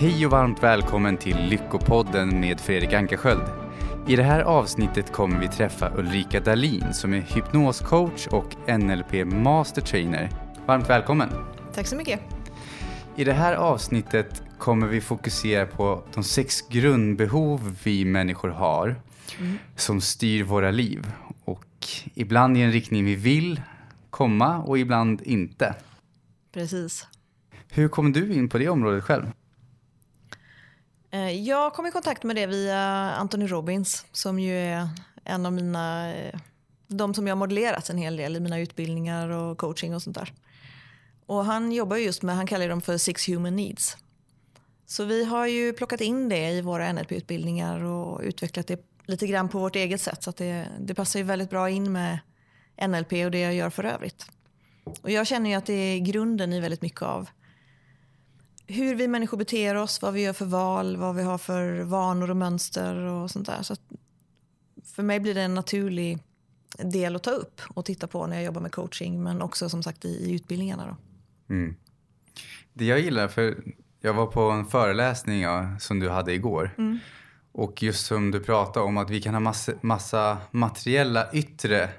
Hej och varmt välkommen till Lyckopodden med Fredrik Ankarsköld. I det här avsnittet kommer vi träffa Ulrika Dahlin som är hypnoscoach och NLP Master Trainer. Varmt välkommen! Tack så mycket. I det här avsnittet kommer vi fokusera på de sex grundbehov vi människor har mm. som styr våra liv och ibland i en riktning vi vill komma och ibland inte. Precis. Hur kom du in på det området själv? Eh, jag kom i kontakt med det via Anthony Robbins som ju är en av mina, eh, de som jag modellerat en hel del i mina utbildningar och coaching och sånt där. Och han jobbar just med, han kallar dem för Six Human Needs. Så vi har ju plockat in det i våra NLP-utbildningar och utvecklat det lite grann på vårt eget sätt. Så att det, det passar ju väldigt bra in med NLP och det jag gör för övrigt. Och jag känner ju att det är grunden i väldigt mycket av hur vi människor beter oss, vad vi gör för val, vad vi har för vanor och mönster och sånt där. Så för mig blir det en naturlig del att ta upp och titta på när jag jobbar med coaching men också som sagt i, i utbildningarna. Då. Mm. Det jag gillar, för jag var på en föreläsning ja, som du hade igår. Mm. Och just som du pratade om att vi kan ha massa, massa materiella yttre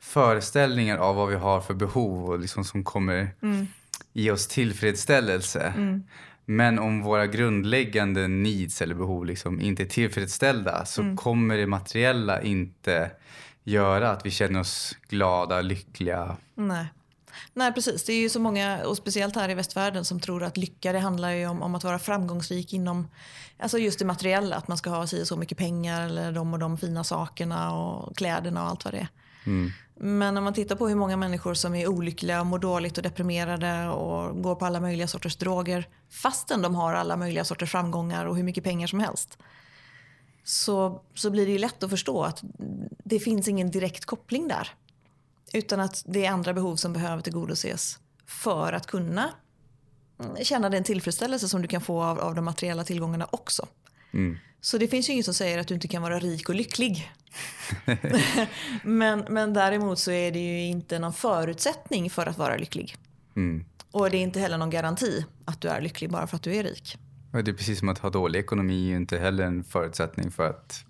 föreställningar av vad vi har för behov och liksom som kommer mm ge oss tillfredsställelse. Mm. Men om våra grundläggande needs eller behov liksom inte är tillfredsställda så mm. kommer det materiella inte göra att vi känner oss glada, lyckliga. Nej. Nej precis, det är ju så många, och speciellt här i västvärlden, som tror att lycka det handlar ju om, om att vara framgångsrik inom alltså just det materiella. Att man ska ha si så mycket pengar eller de och de fina sakerna och kläderna och allt vad det är. Mm. Men om man tittar på hur många människor som är olyckliga, mår dåligt och deprimerade och går på alla möjliga sorters droger fastän de har alla möjliga sorters framgångar och hur mycket pengar som helst. Så, så blir det ju lätt att förstå att det finns ingen direkt koppling där. Utan att det är andra behov som behöver tillgodoses för att kunna känna den tillfredsställelse som du kan få av, av de materiella tillgångarna också. Mm. Så det finns ju inget som säger att du inte kan vara rik och lycklig. men, men däremot så är det ju inte någon förutsättning för att vara lycklig. Mm. Och det är inte heller någon garanti att du är lycklig bara för att du är rik. det är precis som att ha dålig ekonomi är ju inte heller en förutsättning för att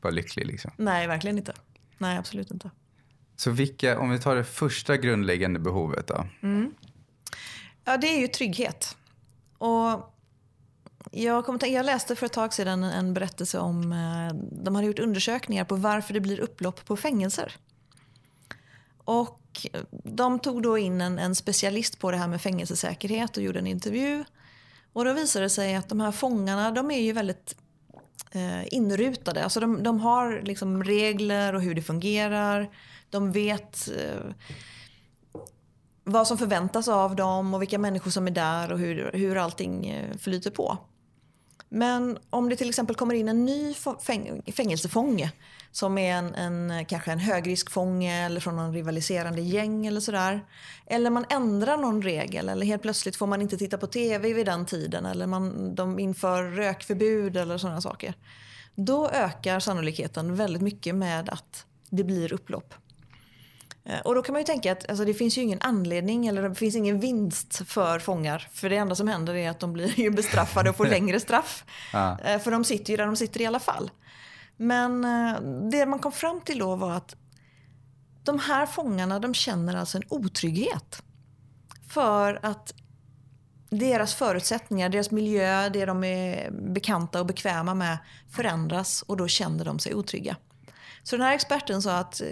vara lycklig. Liksom. Nej, verkligen inte. Nej, absolut inte. Så vilka, om vi tar det första grundläggande behovet då? Mm. Ja, det är ju trygghet. Och jag, kom, jag läste för ett tag sedan en berättelse om, eh, de hade gjort undersökningar på varför det blir upplopp på fängelser. Och de tog då in en, en specialist på det här med fängelsesäkerhet och gjorde en intervju. Och då visade det sig att de här fångarna, de är ju väldigt eh, inrutade. Alltså de, de har liksom regler och hur det fungerar. De vet eh, vad som förväntas av dem och vilka människor som är där och hur, hur allting eh, flyter på. Men om det till exempel kommer in en ny fängelsefånge som är en, en, kanske en högriskfånge eller från någon rivaliserande gäng eller sådär. Eller man ändrar någon regel eller helt plötsligt får man inte titta på TV vid den tiden eller man, de inför rökförbud eller sådana saker. Då ökar sannolikheten väldigt mycket med att det blir upplopp. Eh, och då kan man ju tänka att alltså, det finns ju ingen anledning eller det finns ingen vinst för fångar. För det enda som händer är att de blir ju bestraffade och får längre straff. Ja. Eh, för de sitter ju där de sitter i alla fall. Men eh, det man kom fram till då var att de här fångarna de känner alltså en otrygghet. För att deras förutsättningar, deras miljö, det de är bekanta och bekväma med förändras och då känner de sig otrygga. Så den här experten sa att eh,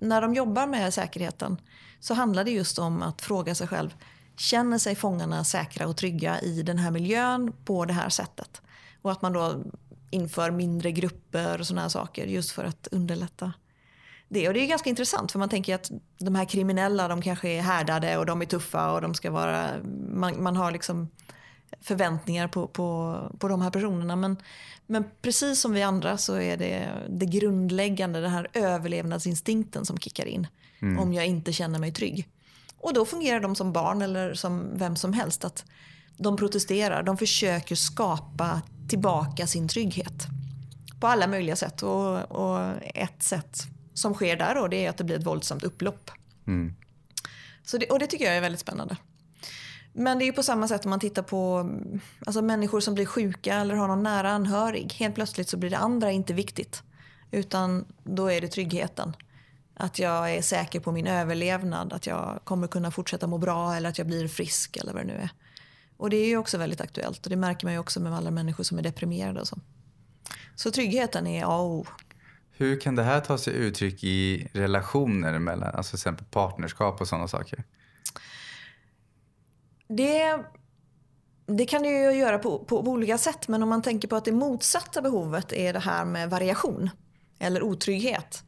när de jobbar med säkerheten så handlar det just om att fråga sig själv Känner sig fångarna säkra och trygga i den här miljön på det här sättet? Och att man då inför mindre grupper och sådana här saker just för att underlätta det. Och det är ganska intressant för man tänker att de här kriminella de kanske är härdade och de är tuffa och de ska vara, man, man har liksom förväntningar på, på, på de här personerna. Men, men precis som vi andra så är det det grundläggande, den här överlevnadsinstinkten som kickar in. Mm. Om jag inte känner mig trygg. Och då fungerar de som barn eller som vem som helst. att De protesterar, de försöker skapa tillbaka sin trygghet. På alla möjliga sätt. Och, och ett sätt som sker där då, det är att det blir ett våldsamt upplopp. Mm. Så det, och det tycker jag är väldigt spännande. Men det är ju på samma sätt om man tittar på alltså människor som blir sjuka eller har någon nära anhörig. Helt plötsligt så blir det andra inte viktigt. Utan då är det tryggheten. Att jag är säker på min överlevnad, att jag kommer kunna fortsätta må bra eller att jag blir frisk eller vad det nu är. Och det är ju också väldigt aktuellt och det märker man ju också med alla människor som är deprimerade och så. Så tryggheten är A och O. Hur kan det här ta sig uttryck i relationer mellan, alltså till exempel partnerskap och sådana saker? Det, det kan det ju göra på, på, på olika sätt men om man tänker på att det motsatta behovet är det här med variation eller otrygghet.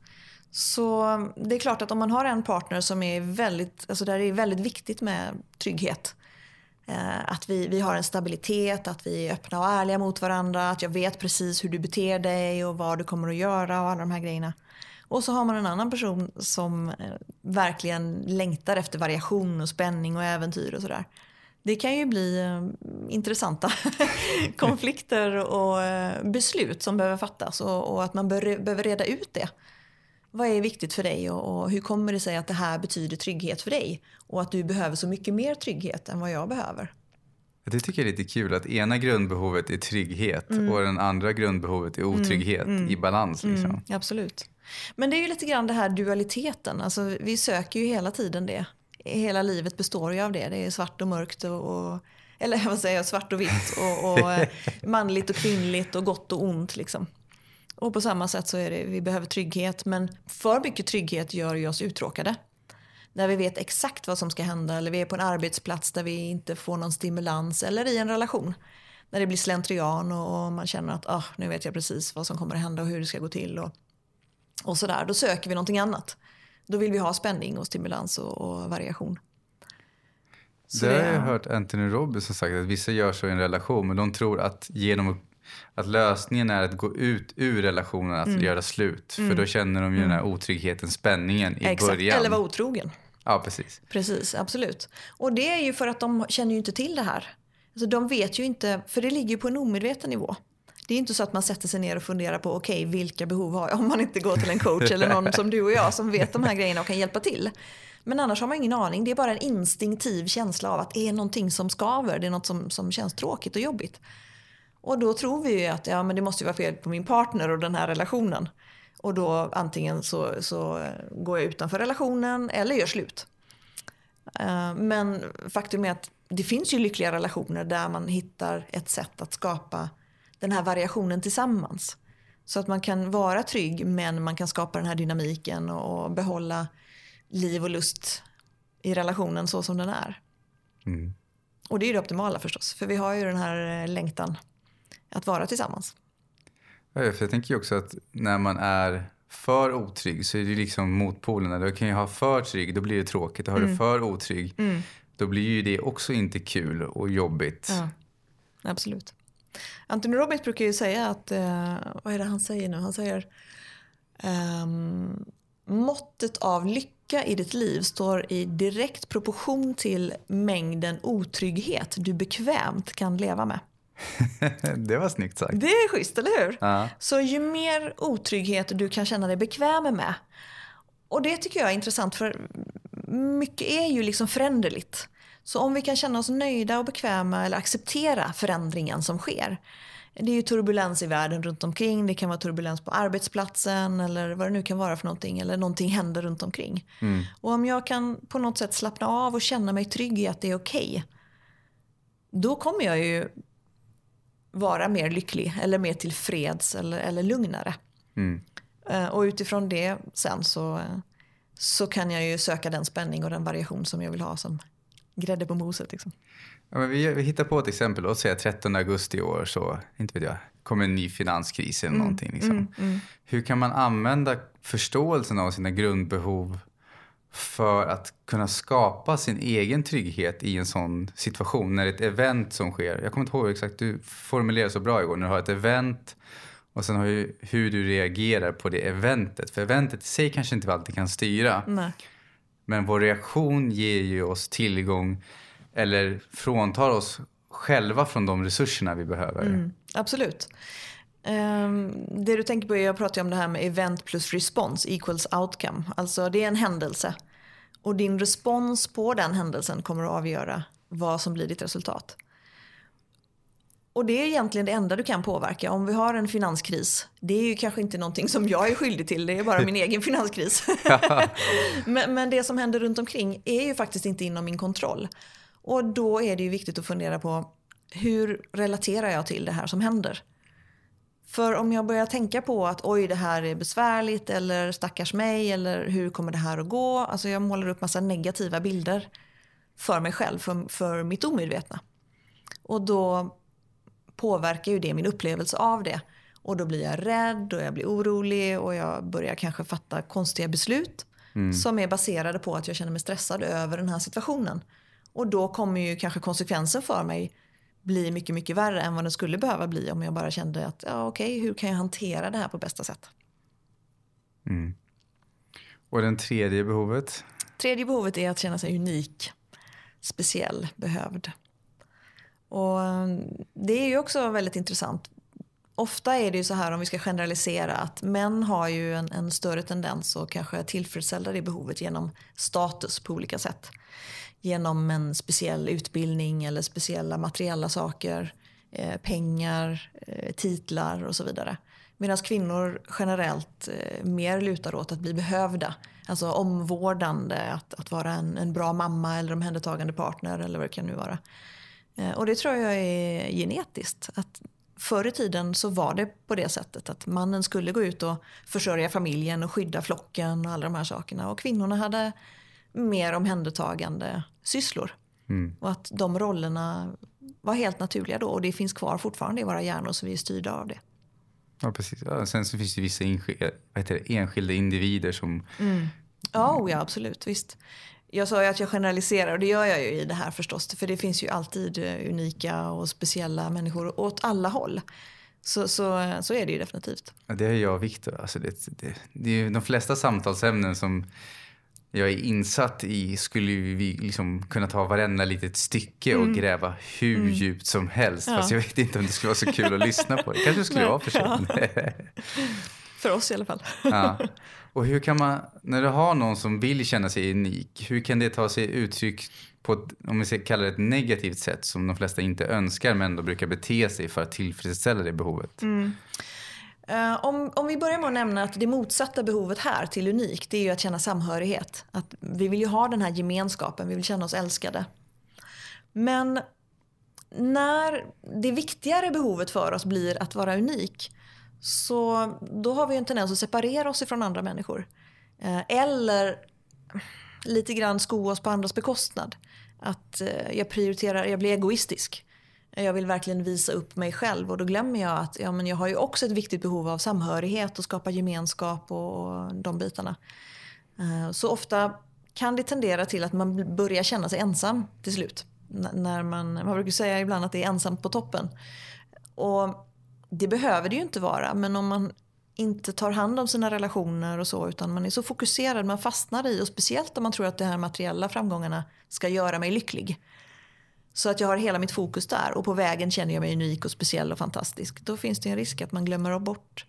Så det är klart att om man har en partner som är väldigt, alltså där det är väldigt viktigt med trygghet. Eh, att vi, vi har en stabilitet, att vi är öppna och ärliga mot varandra, att jag vet precis hur du beter dig och vad du kommer att göra och alla de här grejerna. Och så har man en annan person som eh, verkligen längtar efter variation och spänning och äventyr och sådär. Det kan ju bli eh, intressanta konflikter och beslut som behöver fattas och, och att man bör, behöver reda ut det. Vad är viktigt för dig och, och, hur kommer det sig att det här betyder trygghet för dig? Och att du behöver så mycket mer trygghet än vad jag behöver. Det tycker jag är lite kul att ena grundbehovet är trygghet mm. och den andra grundbehovet är otrygghet mm. i balans. Liksom. Mm, absolut. Men det är ju lite grann det här dualiteten. Alltså, vi söker ju hela tiden det. Hela livet består ju av det. Det är svart och mörkt och, och eller vad säger jag, svart och vitt och, och eh, manligt och kvinnligt och gott och ont. Liksom. Och på samma sätt så är det, vi behöver trygghet. Men för mycket trygghet gör ju oss uttråkade. Där vi vet exakt vad som ska hända eller vi är på en arbetsplats där vi inte får någon stimulans eller i en relation. När det blir slentrian och man känner att ah, nu vet jag precis vad som kommer att hända och hur det ska gå till. Och, och sådär. Då söker vi någonting annat. Då vill vi ha spänning och stimulans och, och variation. Så det har jag hört Anthony Robbins sagt att vissa gör så i en relation men de tror att genom att lösningen är att gå ut ur relationen, att mm. göra slut. Mm. För då känner de ju den här mm. otryggheten, spänningen i Exakt. början. Eller vara otrogen. Ja, precis. Precis, absolut. Och det är ju för att de känner ju inte till det här. Alltså, de vet ju inte, för det ligger ju på en omedveten nivå. Det är inte så att man sätter sig ner och funderar på okej, okay, vilka behov har jag om man inte går till en coach eller någon som du och jag som vet de här grejerna och kan hjälpa till. Men annars har man ingen aning. Det är bara en instinktiv känsla av att det är någonting som skaver. Det är något som, som känns tråkigt och jobbigt. Och då tror vi ju att ja, men det måste vara fel på min partner och den här relationen. Och då antingen så, så går jag utanför relationen eller gör slut. Eh, men faktum är att det finns ju lyckliga relationer där man hittar ett sätt att skapa den här variationen tillsammans. Så att man kan vara trygg men man kan skapa den här dynamiken och behålla liv och lust i relationen så som den är. Mm. Och det är det optimala förstås, för vi har ju den här längtan att vara tillsammans. Ja, för jag tänker ju också att när man är för otrygg så är det liksom motpolerna. Du kan ju ha för trygg, då blir det tråkigt. Och har mm. du för otrygg, mm. då blir ju det också inte kul och jobbigt. Ja, absolut. Anthony Robbins brukar ju säga att, eh, vad är det han säger nu? Han säger um, måttet av lycka i ditt liv står i direkt proportion till mängden otrygghet du bekvämt kan leva med. det var snyggt sagt. Det är schysst, eller hur? Ja. Så ju mer otrygghet du kan känna dig bekväm med. Och det tycker jag är intressant för mycket är ju liksom föränderligt. Så om vi kan känna oss nöjda och bekväma eller acceptera förändringen som sker. Det är ju turbulens i världen runt omkring. Det kan vara turbulens på arbetsplatsen eller vad det nu kan vara för någonting. Eller någonting händer runt omkring. Mm. Och om jag kan på något sätt slappna av och känna mig trygg i att det är okej. Okay, då kommer jag ju vara mer lycklig eller mer tillfreds eller, eller lugnare. Mm. Uh, och utifrån det sen så, så kan jag ju söka den spänning och den variation som jag vill ha som grädde på moset. Liksom. Ja, men vi, vi hittar på ett exempel. Låt säga 13 augusti i år så inte vet jag, kommer en ny finanskris eller mm. någonting. Liksom. Mm, mm. Hur kan man använda förståelsen av sina grundbehov för att kunna skapa sin egen trygghet i en sån situation när det är ett event som sker. Jag kommer inte ihåg exakt, du formulerade så bra igår när du har ett event och sen har ju hur du reagerar på det eventet. För eventet i sig kanske inte alltid kan styra. Nej. Men vår reaktion ger ju oss tillgång eller fråntar oss själva från de resurserna vi behöver. Mm, absolut. Um, det du tänker på är, jag pratar om det här med event plus response equals outcome. Alltså det är en händelse. Och din respons på den händelsen kommer att avgöra vad som blir ditt resultat. Och det är egentligen det enda du kan påverka. Om vi har en finanskris, det är ju kanske inte någonting som jag är skyldig till, det är bara min egen finanskris. men, men, det som händer runt omkring är ju faktiskt inte inom min kontroll. Och då är det ju viktigt att fundera på hur relaterar jag till det här som händer? För om jag börjar tänka på att oj det här är besvärligt eller stackars mig eller hur kommer det här att gå? Alltså jag målar upp massa negativa bilder för mig själv, för, för mitt omedvetna. Och då påverkar ju det min upplevelse av det. Och då blir jag rädd och jag blir orolig och jag börjar kanske fatta konstiga beslut mm. som är baserade på att jag känner mig stressad över den här situationen. Och då kommer ju kanske konsekvensen för mig bli mycket, mycket värre än vad den skulle behöva bli om jag bara kände att ja, okej, hur kan jag hantera det här på bästa sätt? Mm. Och den tredje behovet? Tredje behovet är att känna sig unik, speciell, behövd. Och ehm, det är ju också väldigt intressant. Ofta är det ju så här om vi ska generalisera att män har ju en, en större tendens att kanske tillfredsställa det behovet genom status på olika sätt. Genom en speciell utbildning eller speciella materiella saker, eh, pengar, eh, titlar och så vidare. Medan kvinnor generellt eh, mer lutar åt att bli behövda. Alltså omvårdande, att, att vara en, en bra mamma eller omhändertagande partner eller vad det kan nu vara. Eh, och det tror jag är genetiskt. Att förr i tiden så var det på det sättet att mannen skulle gå ut och försörja familjen och skydda flocken och alla de här sakerna. Och kvinnorna hade mer omhändertagande sysslor. Mm. Och att de rollerna var helt naturliga då och det finns kvar fortfarande i våra hjärnor så vi är styrda av det. Ja, precis. Ja, sen så finns det vissa enskilda individer som... Mm. Ja, oh, ja, absolut. Visst. Jag sa ju att jag generaliserar och det gör jag ju i det här förstås. För det finns ju alltid eh, unika och speciella människor åt alla håll. Så, så, så är det ju definitivt. Ja, det är jag och Viktor. Alltså det, det, det är de flesta samtalsämnen som jag är insatt i skulle vi liksom kunna ta varenda litet stycke och mm. gräva hur mm. djupt som helst. Ja. Fast jag vet inte om det skulle vara så kul att lyssna på. Det kanske skulle vara för sig. Ja. för oss i alla fall. ja. Och hur kan man, när du har någon som vill känna sig unik, hur kan det ta sig uttryck på ett, om vi ska kalla det ett negativt sätt som de flesta inte önskar men ändå brukar bete sig för att tillfredsställa det behovet? Mm. Uh, om, om vi börjar med att nämna att det motsatta behovet här till unik, det är ju att känna samhörighet. Att vi vill ju ha den här gemenskapen, vi vill känna oss älskade. Men när det viktigare behovet för oss blir att vara unik, så då har vi en tendens att separera oss ifrån andra människor. Eh, eller lite grann sko oss på andras bekostnad. Att eh, jag prioriterar, jag blir egoistisk. Jag vill verkligen visa upp mig själv och då glömmer jag att ja, men jag har ju också ett viktigt behov av samhörighet och skapa gemenskap och de bitarna. Eh, så ofta kan det tendera till att man börjar känna sig ensam till slut. När man, man brukar säga ibland att det är ensamt på toppen. Och det behöver det ju inte vara men om man inte tar hand om sina relationer och så utan man är så fokuserad, man fastnar i och speciellt om man tror att de här materiella framgångarna ska göra mig lycklig så att jag har hela mitt fokus där och på vägen känner jag mig unik och speciell och fantastisk. Då finns det en risk att man glömmer bort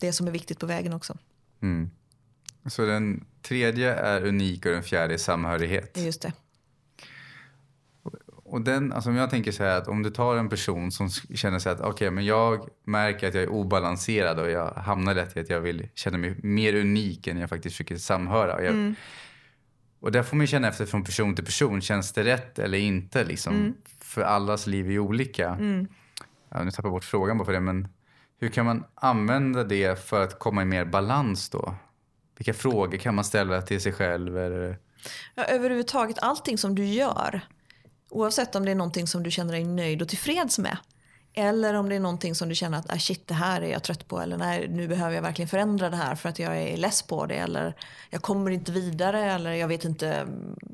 det som är viktigt på vägen också. Mm. Så den tredje är unik och den fjärde är samhörighet? Just det. Och den, alltså om jag tänker så här att om du tar en person som känner sig att okej okay, men jag märker att jag är obalanserad och jag hamnar lätt i att jag vill känna mig mer unik än jag faktiskt försöker samhöra. Och jag, mm. Och där får man känna efter från person till person. Känns det rätt eller inte? Liksom? Mm. För allas liv är olika. Mm. Ja, nu tappar jag bort frågan bara för det. Men hur kan man använda det för att komma i mer balans då? Vilka frågor kan man ställa till sig själv? Eller? Ja, överhuvudtaget allting som du gör. Oavsett om det är någonting som du känner dig nöjd och tillfreds med. Eller om det är någonting som du känner att ah, shit det här är jag trött på eller nej nu behöver jag verkligen förändra det här för att jag är less på det eller jag kommer inte vidare eller jag vet inte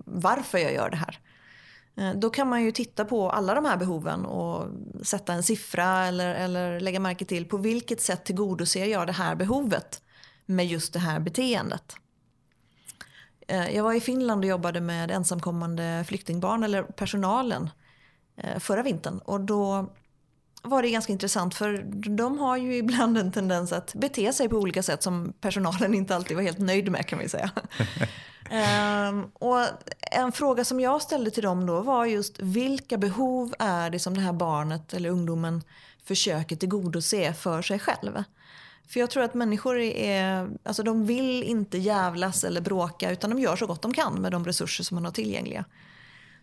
varför jag gör det här. Eh, då kan man ju titta på alla de här behoven och sätta en siffra eller, eller lägga märke till på vilket sätt tillgodoser jag det här behovet med just det här beteendet. Eh, jag var i Finland och jobbade med ensamkommande flyktingbarn eller personalen eh, förra vintern och då var det ganska intressant för de har ju ibland en tendens att bete sig på olika sätt som personalen inte alltid var helt nöjd med kan vi säga. um, och en fråga som jag ställde till dem då var just vilka behov är det som det här barnet eller ungdomen försöker tillgodose för sig själv? För jag tror att människor är, alltså de vill inte jävlas eller bråka utan de gör så gott de kan med de resurser som man har tillgängliga.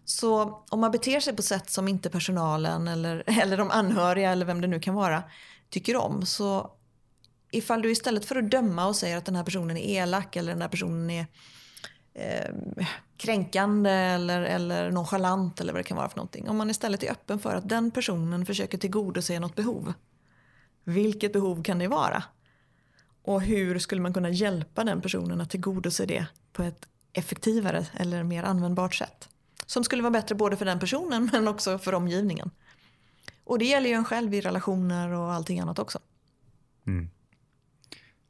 Så om man beter sig på sätt som inte personalen eller, eller de anhöriga eller vem det nu kan vara tycker om så ifall du istället för att döma och säger att den här personen är elak eller den här personen är eh, kränkande eller, eller nonchalant eller vad det kan vara för någonting. Om man istället är öppen för att den personen försöker tillgodose något behov. Vilket behov kan det vara? Och hur skulle man kunna hjälpa den personen att tillgodose det på ett effektivare eller mer användbart sätt? Som skulle vara bättre både för den personen men också för omgivningen. Och det gäller ju en själv i relationer och allting annat också. Mm.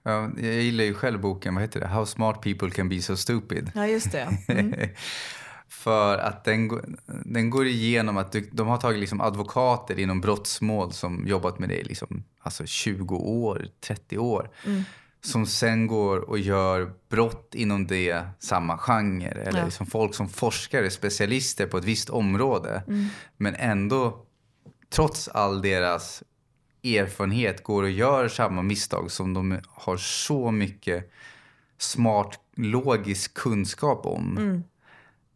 Ja, jag gillar ju själv boken, vad heter det? How smart people can be so stupid. Ja, just det. Mm. För att den, den går igenom att du, de har tagit liksom advokater inom brottsmål som jobbat med det i liksom, alltså 20 år, 30 år. Mm. Som sen går och gör brott inom det, samma genre. Eller ja. liksom folk som forskare, specialister på ett visst område. Mm. Men ändå, trots all deras erfarenhet, går och gör samma misstag som de har så mycket smart, logisk kunskap om. Mm.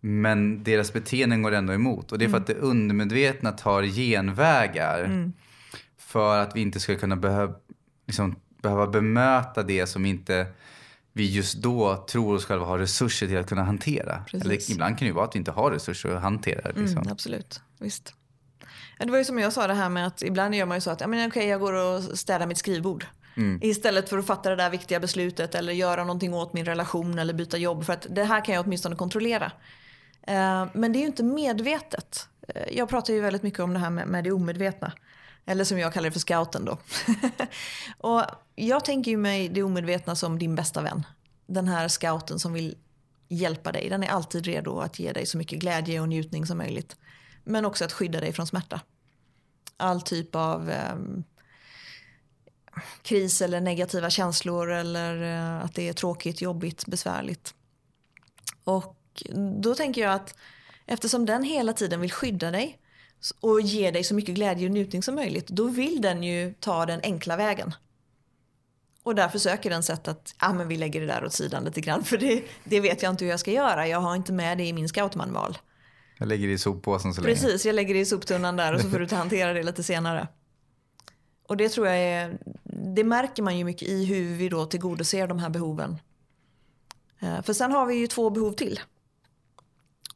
Men deras beteenden går ändå emot. Och det är för mm. att det undermedvetna tar genvägar. Mm. För att vi inte ska kunna behöva, liksom, behöva bemöta det som inte vi just då tror oss själva har resurser till att kunna hantera. Precis. Eller ibland kan det ju vara att vi inte har resurser att hantera. Mm, liksom. Mm, absolut, visst. Det var ju som jag sa det här med att ibland gör man ju så att ja, men okej, jag går och städar mitt skrivbord. Mm. Istället för att fatta det där viktiga beslutet eller göra någonting åt min relation eller byta jobb. För att det här kan jag åtminstone kontrollera. Eh, men det är ju inte medvetet. Eh, jag pratar ju väldigt mycket om det här med, med det omedvetna. Eller som jag kallar det för scouten då. och jag tänker ju mig det omedvetna som din bästa vän. Den här scouten som vill hjälpa dig. Den är alltid redo att ge dig så mycket glädje och njutning som möjligt. Men också att skydda dig från smärta. All typ av eh, kris eller negativa känslor eller eh, att det är tråkigt, jobbigt, besvärligt. Och då tänker jag att eftersom den hela tiden vill skydda dig och ge dig så mycket glädje och njutning som möjligt, då vill den ju ta den enkla vägen. Och därför söker den sätt att ah, men vi lägger det där åt sidan lite grann, för det, det vet jag inte hur jag ska göra. Jag har inte med det i min scoutmanual. Jag lägger det i soppåsen så länge. Precis, jag lägger det i soptunnan där och så får du hantera det lite senare. Och det tror jag är, det märker man ju mycket i hur vi då tillgodoser de här behoven. Eh, för sen har vi ju två behov till.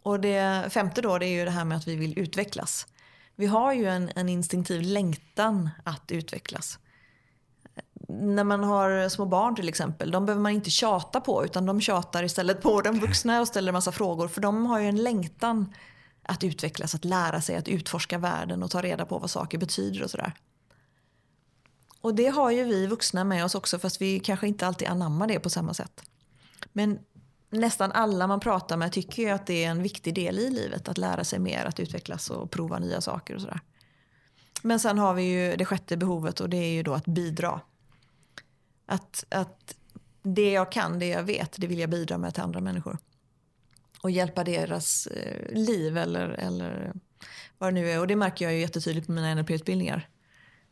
Och det femte då det är ju det här med att vi vill utvecklas. Vi har ju en, en instinktiv längtan att utvecklas. När man har små barn till exempel, de behöver man inte tjata på utan de tjatar istället på de vuxna och ställer en massa frågor. För de har ju en längtan att utvecklas, att lära sig, att utforska världen och ta reda på vad saker betyder och sådär. Och det har ju vi vuxna med oss också fast vi kanske inte alltid anammar det på samma sätt. Men nästan alla man pratar med tycker ju att det är en viktig del i livet. Att lära sig mer, att utvecklas och prova nya saker och sådär. Men sen har vi ju det sjätte behovet och det är ju då att bidra. Att, att det jag kan, det jag vet, det vill jag bidra med till andra människor. Och hjälpa deras eh, liv eller, eller vad det nu är. Och det märker jag ju jättetydligt på mina NLP-utbildningar.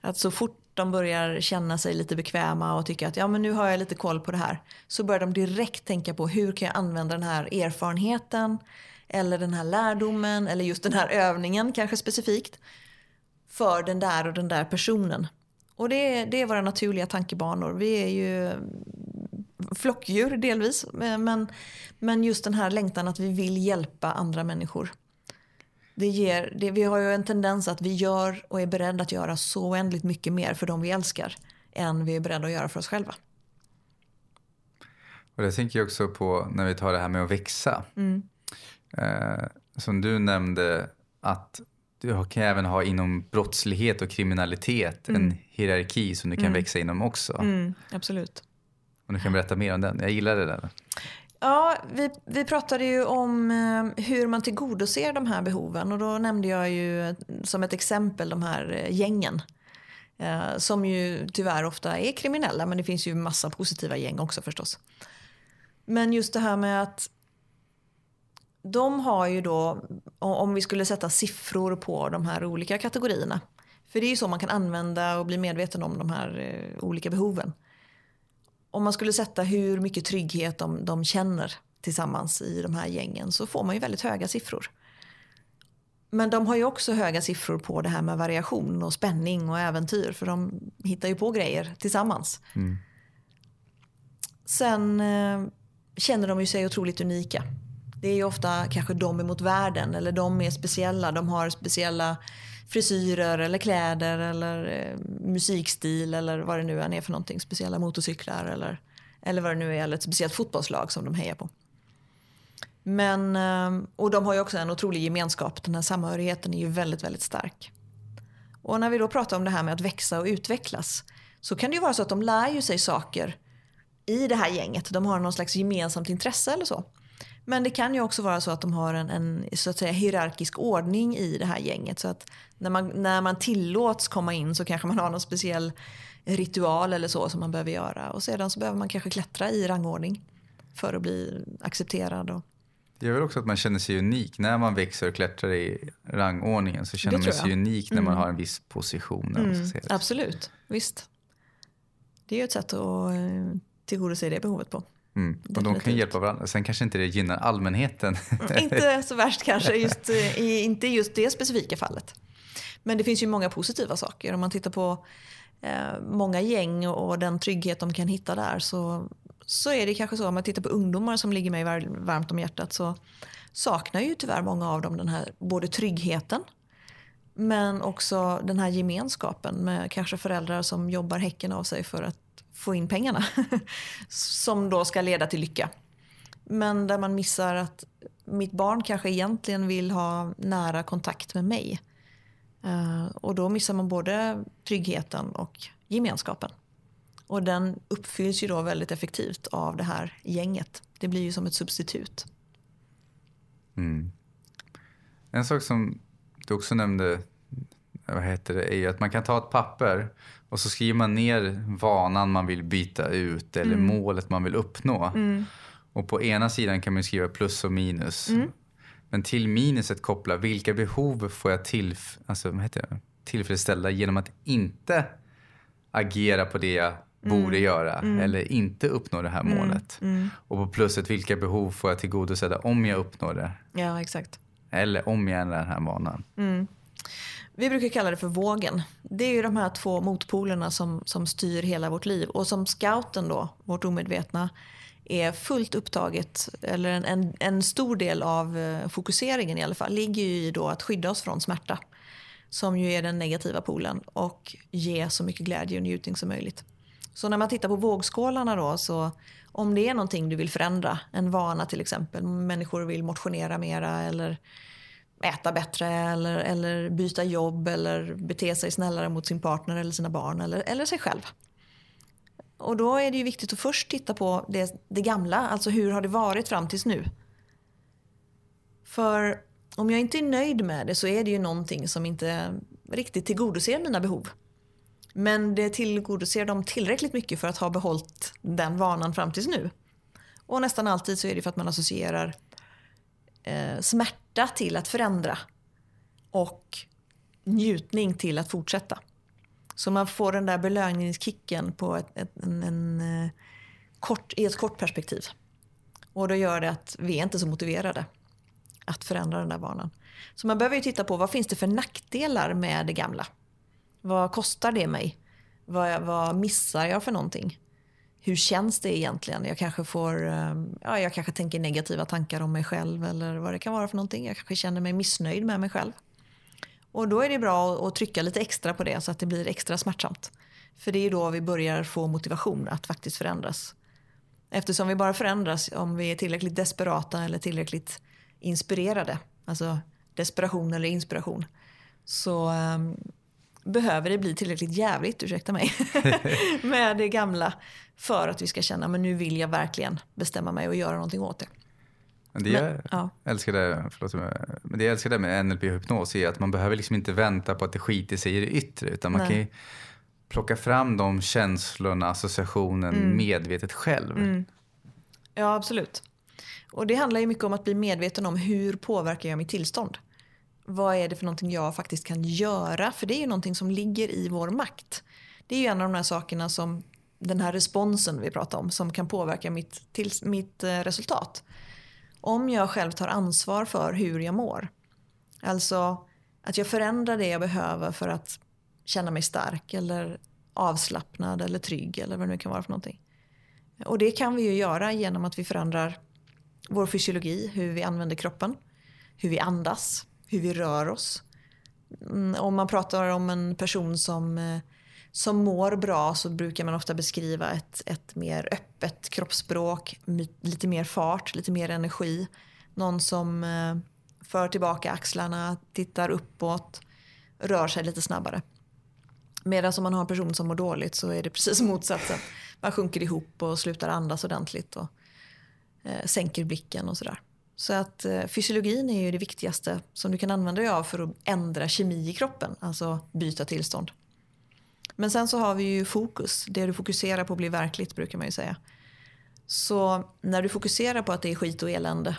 Att så fort de börjar känna sig lite bekväma och tycka att ja, men nu har jag lite koll på det här. Så börjar de direkt tänka på hur kan jag använda den här erfarenheten eller den här lärdomen eller just den här övningen kanske specifikt för den där och den där personen. Och det är, det är våra naturliga tankebanor. Vi är ju flockdjur delvis. Men, men just den här längtan att vi vill hjälpa andra människor det ger, det, vi har ju en tendens att vi gör och är beredda att göra så oändligt mycket mer för de vi älskar än vi är beredda att göra för oss själva. Och det tänker jag också på när vi tar det här med att växa. Mm. Eh, som du nämnde att du kan även ha inom brottslighet och kriminalitet mm. en hierarki som du kan mm. växa inom också. Mm, absolut. Och du kan berätta mer om den. Jag gillar det där. Ja, vi, vi pratade ju om eh, hur man tillgodoser de här behoven och då nämnde jag ju som ett exempel de här eh, gängen. Eh, som ju tyvärr ofta är kriminella men det finns ju massa positiva gäng också förstås. Men just det här med att de har ju då, om vi skulle sätta siffror på de här olika kategorierna. För det är ju så man kan använda och bli medveten om de här olika behoven. Om man skulle sätta hur mycket trygghet de, de känner tillsammans i de här gängen så får man ju väldigt höga siffror. Men de har ju också höga siffror på det här med variation och spänning och äventyr för de hittar ju på grejer tillsammans. Mm. Sen eh, känner de ju sig otroligt unika. Det är ju ofta kanske de emot världen eller de är speciella. De har speciella frisyrer eller kläder eller eh, musikstil eller vad det nu än är för någonting. Speciella motorcyklar eller, eller vad det nu är, eller ett speciellt fotbollslag som de hejar på. Men, eh, och de har ju också en otrolig gemenskap. Den här samhörigheten är ju väldigt, väldigt stark. Och när vi då pratar om det här med att växa och utvecklas så kan det ju vara så att de lär ju sig saker i det här gänget. De har någon slags gemensamt intresse eller så. Men det kan ju också vara så att de har en, en så att säga, hierarkisk ordning i det här gänget. Så att när man, när man tillåts komma in så kanske man har någon speciell ritual eller så som man behöver göra. Och sedan så behöver man kanske klättra i rangordning för att bli accepterad. Och... Det gör väl också att man känner sig unik. När man växer och klättrar i rangordningen så känner man sig unik när man mm. har en viss position. Mm. Absolut, visst. Det är ju ett sätt att eh, tillgodose det behovet på. Mm. Och de kan hjälpa varandra. Sen kanske inte det gynnar allmänheten. inte så värst kanske, just, eh, i, inte just det specifika fallet. Men det finns ju många positiva saker. Om man tittar på eh, många gäng och den trygghet de kan hitta där så, så är det kanske så om man tittar på ungdomar som ligger mig varmt om hjärtat så saknar ju tyvärr många av dem den här både tryggheten men också den här gemenskapen med kanske föräldrar som jobbar häcken av sig för att få in pengarna. som då ska leda till lycka. Men där man missar att mitt barn kanske egentligen vill ha nära kontakt med mig. Eh, och då missar man både tryggheten och gemenskapen. Och den uppfylls ju då väldigt effektivt av det här gänget. Det blir ju som ett substitut. Mm. En sak som du också nämnde vad heter det, är ju att man kan ta ett papper och så skriver man ner vanan man vill byta ut eller mm. målet man vill uppnå. Mm. Och på ena sidan kan man skriva plus och minus. Mm. Men till minuset koppla vilka behov får jag till, alltså, vad heter det, tillfredsställda genom att inte agera på det jag borde mm. göra mm. eller inte uppnå det här mm. målet. Och på plusset vilka behov får jag tillgodosedda om jag uppnår det. Ja, exakt. Eller om jag ändrar den här vanan. Vi brukar kalla det för vågen. Det är ju de här två motpolerna som, som styr hela vårt liv. Och som scouten då, vårt omedvetna, är fullt upptaget, eller en, en, en stor del av eh, fokuseringen i alla fall, ligger ju i då att skydda oss från smärta. Som ju är den negativa polen och ge så mycket glädje och njutning som möjligt. Så när man tittar på vågskålarna då, så om det är någonting du vill förändra, en vana till exempel, människor vill motionera mera eller äta bättre eller, eller byta jobb eller bete sig snällare mot sin partner eller sina barn eller, eller sig själv. Och då är det ju viktigt att först titta på det, det gamla, alltså hur har det varit fram tills nu? För om jag inte är nöjd med det så är det ju någonting som inte riktigt tillgodoser mina behov. Men det tillgodoser dem tillräckligt mycket för att ha behållit den vanan fram tills nu. Och nästan alltid så är det för att man associerar eh, smärta till att förändra och njutning till att fortsätta. Så man får den där belöningskicken på ett, ett, en, en, eh, kort, i ett kort perspektiv. Och då gör det att vi är inte så motiverade att förändra den där vanan. Så man behöver ju titta på vad finns det för nackdelar med det gamla? Vad kostar det mig? Vad, vad missar jag för någonting? Hur känns det egentligen? Jag kanske, får, ehm, ja, jag kanske tänker negativa tankar om mig själv eller vad det kan vara för någonting. Jag kanske känner mig missnöjd med mig själv. Och då är det bra att trycka lite extra på det så att det blir extra smärtsamt. För det är då vi börjar få motivation att faktiskt förändras. Eftersom vi bara förändras om vi är tillräckligt desperata eller tillräckligt inspirerade. Alltså desperation eller inspiration. Så ehm, behöver det bli tillräckligt jävligt, ursäkta mig, med det gamla för att vi ska känna men nu vill jag verkligen bestämma mig och göra någonting åt det. Men det jag ja. älskar det, förlåt, men det jag älskar det med NLP och hypnos är att man behöver liksom inte vänta på att det skiter sig i det yttre utan man Nej. kan ju plocka fram de känslorna, associationen mm. medvetet själv. Mm. Ja, absolut. Och det handlar ju mycket om att bli medveten om hur påverkar jag mitt tillstånd. Vad är det för någonting jag faktiskt kan göra? För det är ju någonting som ligger i vår makt. Det är ju en av de här sakerna som den här responsen vi pratar om som kan påverka mitt, till, mitt eh, resultat. Om jag själv tar ansvar för hur jag mår. Alltså att jag förändrar det jag behöver för att känna mig stark eller avslappnad eller trygg eller vad det nu kan vara för någonting. Och det kan vi ju göra genom att vi förändrar vår fysiologi, hur vi använder kroppen, hur vi andas, hur vi rör oss. Mm, om man pratar om en person som, eh, som mår bra så brukar man ofta beskriva ett, ett mer öppet kroppsspråk, lite mer fart, lite mer energi. Någon som eh, för tillbaka axlarna, tittar uppåt, rör sig lite snabbare. Medan om man har en person som mår dåligt så är det precis motsatsen. Man sjunker ihop och slutar andas ordentligt och eh, sänker blicken och sådär. Så att eh, fysiologin är ju det viktigaste som du kan använda dig av för att ändra kemi i kroppen, alltså byta tillstånd. Men sen så har vi ju fokus, det du fokuserar på blir verkligt brukar man ju säga. Så när du fokuserar på att det är skit och elände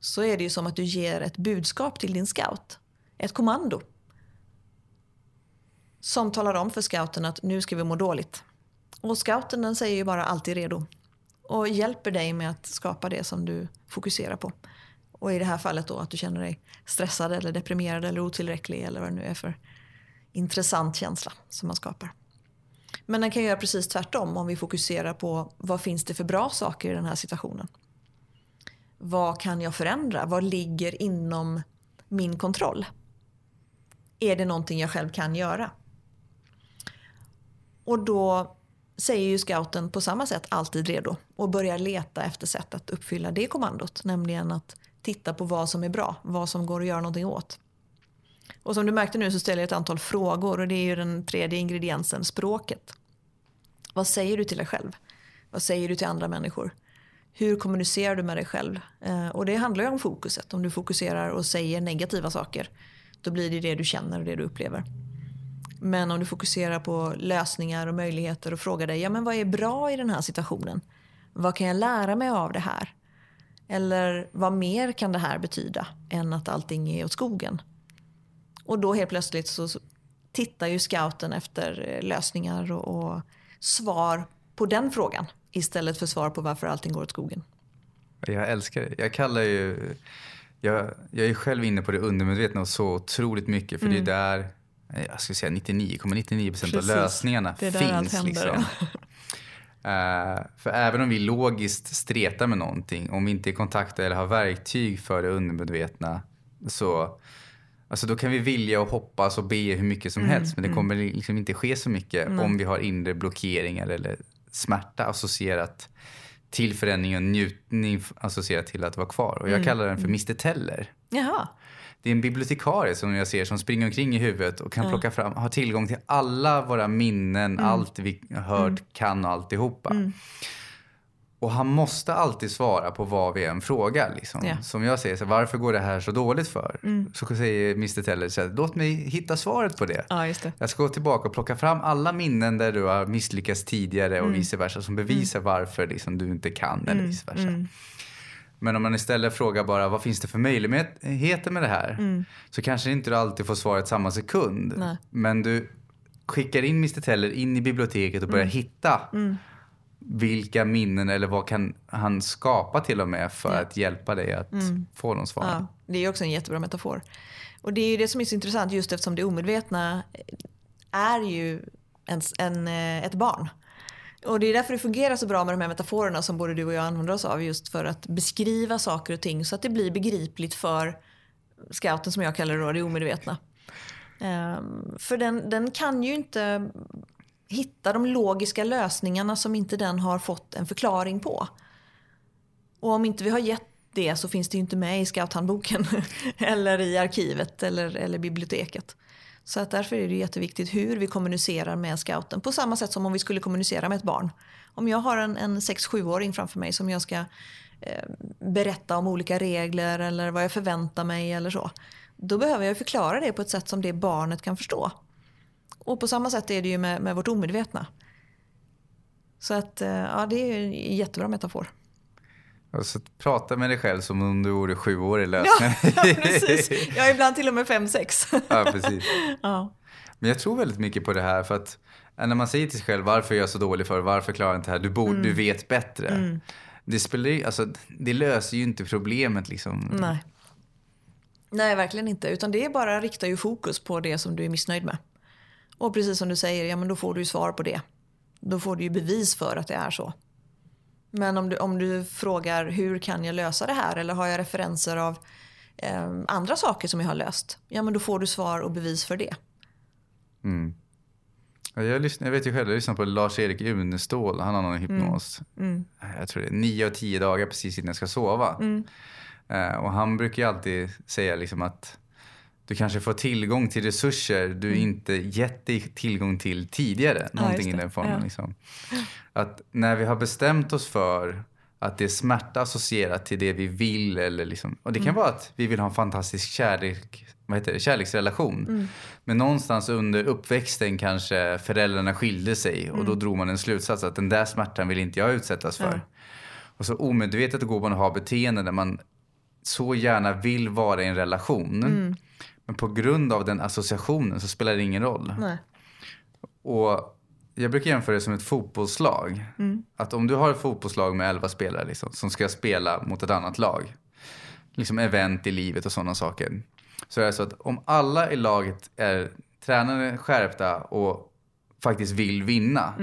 så är det ju som att du ger ett budskap till din scout. Ett kommando. Som talar om för scouten att nu ska vi må dåligt. Och scouten den säger ju bara alltid redo. Och hjälper dig med att skapa det som du fokuserar på. Och i det här fallet då att du känner dig stressad eller deprimerad eller otillräcklig eller vad det nu är för intressant känsla som man skapar. Men den kan göra precis tvärtom om vi fokuserar på vad finns det för bra saker i den här situationen. Vad kan jag förändra? Vad ligger inom min kontroll? Är det någonting jag själv kan göra? Och då säger ju scouten på samma sätt alltid redo och börjar leta efter sätt att uppfylla det kommandot. Nämligen att titta på vad som är bra, vad som går att göra någonting åt. Och som du märkte nu så ställer jag ett antal frågor och det är ju den tredje ingrediensen, språket. Vad säger du till dig själv? Vad säger du till andra människor? Hur kommunicerar du med dig själv? Eh, och det handlar ju om fokuset. Om du fokuserar och säger negativa saker, då blir det det du känner och det du upplever. Men om du fokuserar på lösningar och möjligheter och frågar dig, ja men vad är bra i den här situationen? Vad kan jag lära mig av det här? Eller vad mer kan det här betyda än att allting är åt skogen? Och då helt plötsligt så tittar ju scouten efter eh, lösningar och, och svar på den frågan istället för svar på varför allting går åt skogen. Jag älskar det. Jag kallar ju... Jag, jag är själv inne på det undermedvetna och så otroligt mycket för mm. det är där jag skulle säga 99,99 procent av lösningarna finns. Liksom. uh, för även om vi logiskt stretar med någonting, om vi inte är kontaktade eller har verktyg för det undermedvetna så Alltså då kan vi vilja och hoppas och be hur mycket som mm, helst men det mm. kommer liksom inte ske så mycket mm. om vi har inre blockeringar eller smärta associerat till förändring och njutning associerat till att vara kvar. Och jag mm. kallar den för Mr Teller. Jaha. Det är en bibliotekarie som jag ser som springer omkring i huvudet och kan ja. plocka fram, har tillgång till alla våra minnen, mm. allt vi hört, mm. kan och alltihopa. Mm. Och han måste alltid svara på vad vi än frågar. Liksom. Yeah. Som jag säger, så, varför går det här så dåligt för? Mm. Så säger Mr Teller, så, låt mig hitta svaret på det. Ja, det. Jag ska gå tillbaka och plocka fram alla minnen där du har misslyckats tidigare och mm. vice versa som bevisar mm. varför liksom, du inte kan eller mm. vice versa. Men om man istället frågar bara vad finns det för möjligheter med det här? Mm. Så kanske inte du alltid får svaret samma sekund. Nej. Men du skickar in Mr Teller in i biblioteket och börjar mm. hitta mm. vilka minnen eller vad kan han skapa till och med för ja. att hjälpa dig att mm. få de svaren. Ja, det är också en jättebra metafor. Och det är ju det som är så intressant just eftersom det omedvetna är ju en, en, eh, ett barn. Och det är därför det fungerar så bra med de här metaforerna som både du och jag använder oss av just för att beskriva saker och ting så att det blir begripligt för scouten som jag kallar det, då, det omedvetna. Um, för den, den kan ju inte hitta de logiska lösningarna som inte den har fått en förklaring på. Och om inte vi har gett det så finns det ju inte med i scouthandboken eller i arkivet eller, eller biblioteket. Så att därför är det jätteviktigt hur vi kommunicerar med scouten. På samma sätt som om vi skulle kommunicera med ett barn. Om jag har en, en 6-7-åring framför mig som jag ska eh, berätta om olika regler eller vad jag förväntar mig eller så. Då behöver jag förklara det på ett sätt som det barnet kan förstå. Och på samma sätt är det ju med, med vårt omedvetna. Så att, eh, ja, det är en jättebra metafor. Alltså, prata med dig själv som om du vore sjuårig Ja, lösning. ja, precis. Jag är ibland till och med fem, sex. ja, precis. Ja. Men jag tror väldigt mycket på det här för att eh, när man säger till sig själv varför är jag så dålig för, varför klarar jag inte det här, du, borde, Mm. du vet bättre. Det, spelar, alltså, det löser ju inte problemet liksom. Nej. Nej, verkligen inte. Utan det är bara riktar ju fokus på det som du är missnöjd med. Och precis som du säger, ja men då får du ju svar på det. Då får du ju bevis för att det är så. Men om du, om du frågar hur kan jag lösa det här eller har jag referenser av eh, andra saker som jag har löst? Ja men då får du svar och bevis för det. Mm. Ja, Jag, lyssnar, jag vet ju själv, jag lyssnar på Lars-Erik Unestål, han har någon hypnos. Mm. Jag tror det är nio av tio dagar precis innan jag ska sova. Eh, och han brukar ju alltid säga liksom att du kanske får tillgång till resurser du inte gett dig tillgång till tidigare. Någonting i just det. den formen. Ja. Liksom. Att när vi har bestämt oss för att det är smärta associerat till det vi vill. Eller liksom, och det kan vara att vi vill ha en fantastisk kärlek, vad heter det, kärleksrelation. Men någonstans under uppväxten kanske föräldrarna skilde sig och då drog man en slutsats att den där smärtan vill inte jag utsättas för. Och så omedvetet går man och har beteenden där man så gärna vill vara i en relation. Men på grund av den associationen så spelar det ingen roll. Nej. Och jag brukar jämföra det som ett fotbollslag. Att om du har ett fotbollslag med 11 spelare liksom, som ska spela mot ett annat lag. Liksom event i livet och sådana saker. Så är det så att om alla i laget är tränade, skärpta och faktiskt vill vinna.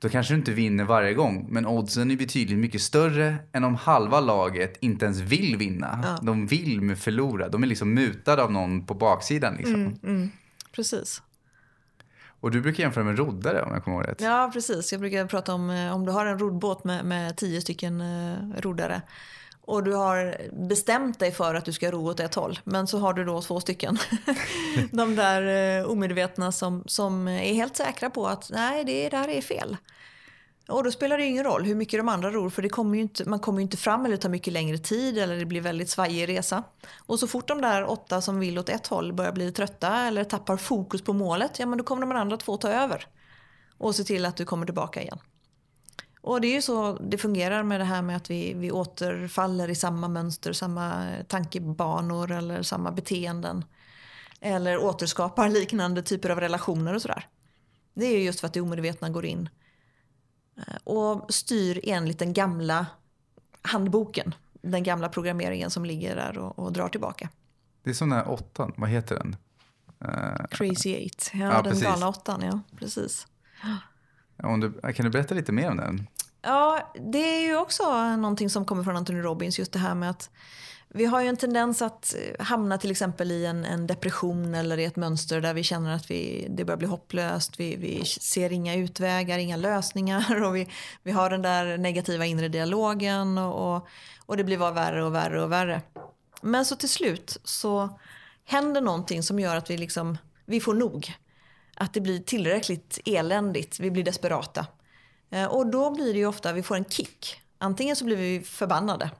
Då kanske du inte vinner varje gång. Men oddsen är betydligt mycket större än om halva laget inte ens vill vinna. De vill förlora. De är liksom mutade av någon på baksidan. Liksom. Precis. Och du brukar jämföra med roddare om jag kommer ihåg rätt. Ja, precis. Jag brukar prata om eh, om du har en roddbåt med, med tio stycken eh, roddare och du har bestämt dig för att du ska ro åt ett håll, men så har du då två stycken. De där eh, omedvetna som, som är helt säkra på att nej, det där är fel. Och då spelar det ingen roll hur mycket de andra ror för det kommer inte, man kommer ju inte fram eller det tar mycket längre tid eller det blir väldigt svajig resa. Och så fort de där åtta som vill åt ett håll börjar bli trötta eller tappar fokus på målet, ja men då kommer de andra två ta över. Och se till att du kommer tillbaka igen. Och det är ju så det fungerar med det här med att vi, vi återfaller i samma mönster, samma tankebanor eller samma beteenden. Eller återskapar liknande typer av relationer och sådär. Det är ju just för att det omedvetna går in eh, och styr enligt den gamla handboken. Den gamla programmeringen som ligger där och, och drar tillbaka. Det är som den här åttan, vad heter den? Eh, Crazy eight, ja, Ja, den precis. galna åttan, ja precis om du, kan du berätta lite mer om den? Ja, det är ju också någonting som kommer från Anthony Robbins, just det här med att vi har ju en tendens att eh, hamna till exempel i en, en depression eller i ett mönster där vi känner att vi, det börjar bli hopplöst, vi, vi ser inga utvägar, inga lösningar och vi, vi har den där negativa inre dialogen och, och, och det blir bara värre och värre och värre. Men så till slut så händer någonting som gör att vi, liksom, vi får nog. Att det blir tillräckligt eländigt, vi blir desperata. Eh, och då blir det ju ofta vi får en kick. Antingen så blir vi förbannade.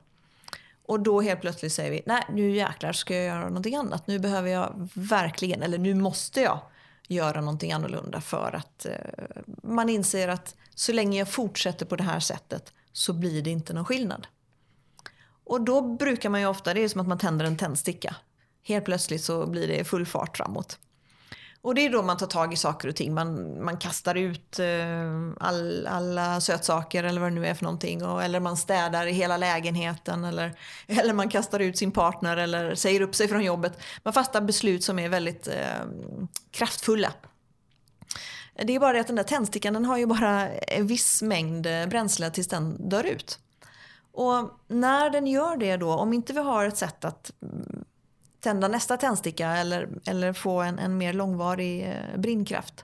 Och då helt plötsligt säger vi, nej nu jäklar ska jag göra någonting annat. Nu behöver jag verkligen, eller nu måste jag göra någonting annorlunda för att eh, man inser att så länge jag fortsätter på det här sättet så blir det inte någon skillnad. Och då brukar man ju ofta, det är som att man tänder en tändsticka. Helt plötsligt så blir det full fart framåt. Och det är då man tar tag i saker och ting. Man, man kastar ut eh, all, alla sötsaker eller vad det nu är för någonting. Och, eller man städar i hela lägenheten. Eller, eller man kastar ut sin partner eller säger upp sig från jobbet. Man fattar beslut som är väldigt eh, kraftfulla. Det är bara det att den där tändstickan den har ju bara en viss mängd eh, bränsle tills den dör ut. Och när den gör det då, om inte vi har ett sätt att tända nästa tändsticka eller, eller få en, en mer långvarig eh, brinnkraft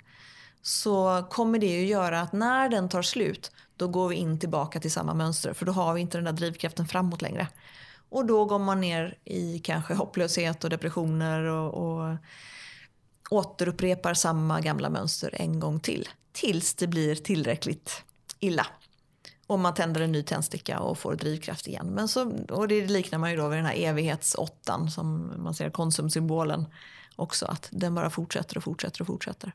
så kommer det ju göra att när den tar slut då går vi in tillbaka till samma mönster för då har vi inte den där drivkraften framåt längre. Och då går man ner i kanske hopplöshet och depressioner och, och återupprepar samma gamla mönster en gång till. Tills det blir tillräckligt illa. Och man tänder en ny tändsticka och får drivkraft igen. Men så, och det liknar man ju då vid den här evighetsåttan som man ser konsumsymbolen också. Att den bara fortsätter och fortsätter och fortsätter.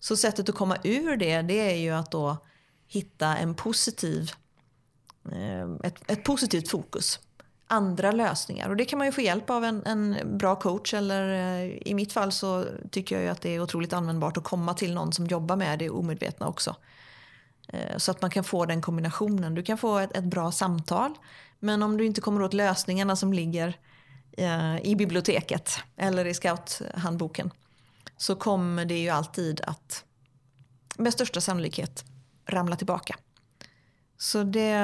Så sättet att komma ur det, det är ju att då hitta en positiv eh, ett, ett positivt fokus. Andra lösningar. Och det kan man ju få hjälp av en, en bra coach. Eller eh, i mitt fall så tycker jag ju att det är otroligt användbart att komma till någon som jobbar med det omedvetna också. Eh, så att man kan få den kombinationen. Du kan få ett, ett bra samtal. Men om du inte kommer åt lösningarna som ligger eh, i biblioteket eller i scouthandboken så kommer det ju alltid att med största sannolikhet ramla tillbaka. Så det,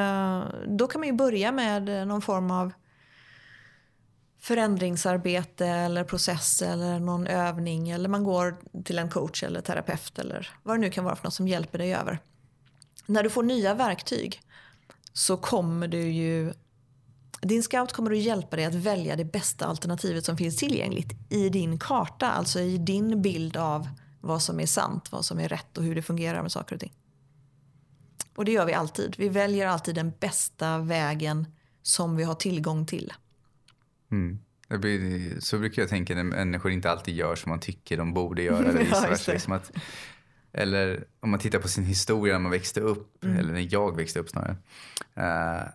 då kan man ju börja med någon form av förändringsarbete eller process eller någon övning eller man går till en coach eller terapeut eller vad det nu kan vara för något som hjälper dig över. När du får nya verktyg så kommer du ju din scout kommer att hjälpa dig att välja det bästa alternativet som finns tillgängligt i din karta, alltså i din bild av vad som är sant, vad som är rätt och hur det fungerar med saker och ting. Och det gör vi alltid. Vi väljer alltid den bästa vägen som vi har tillgång till. Mm. Blir, så brukar jag tänka när människor inte alltid gör som man tycker de borde göra. Eller, ja, liksom att, eller om man tittar på sin historia när man växte upp, mm. eller när jag växte upp snarare. Uh,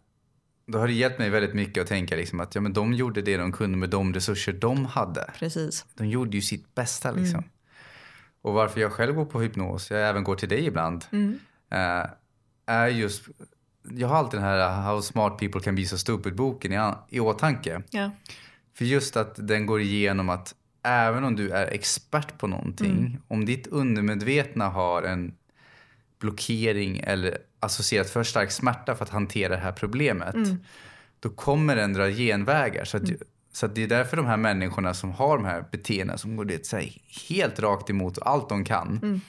då har det hjälpt mig väldigt mycket att tänka liksom att ja, men de gjorde det de kunde med de resurser de hade. Precis. De gjorde ju sitt bästa. Liksom. Mm. Och varför jag själv går på hypnos, jag även går till dig ibland, mm. uh, är just... Jag har alltid den här How smart people can be so stupid-boken i, i åtanke. Ja. För just att den går igenom att även om du är expert på någonting, mm. om ditt undermedvetna har en blockering eller associerat för stark smärta för att hantera det här problemet, mm. då kommer den dra genvägar. Så, att, mm. så att det är därför de här människorna som har de här beteendena som går det, så här, helt rakt emot allt de kan, mm.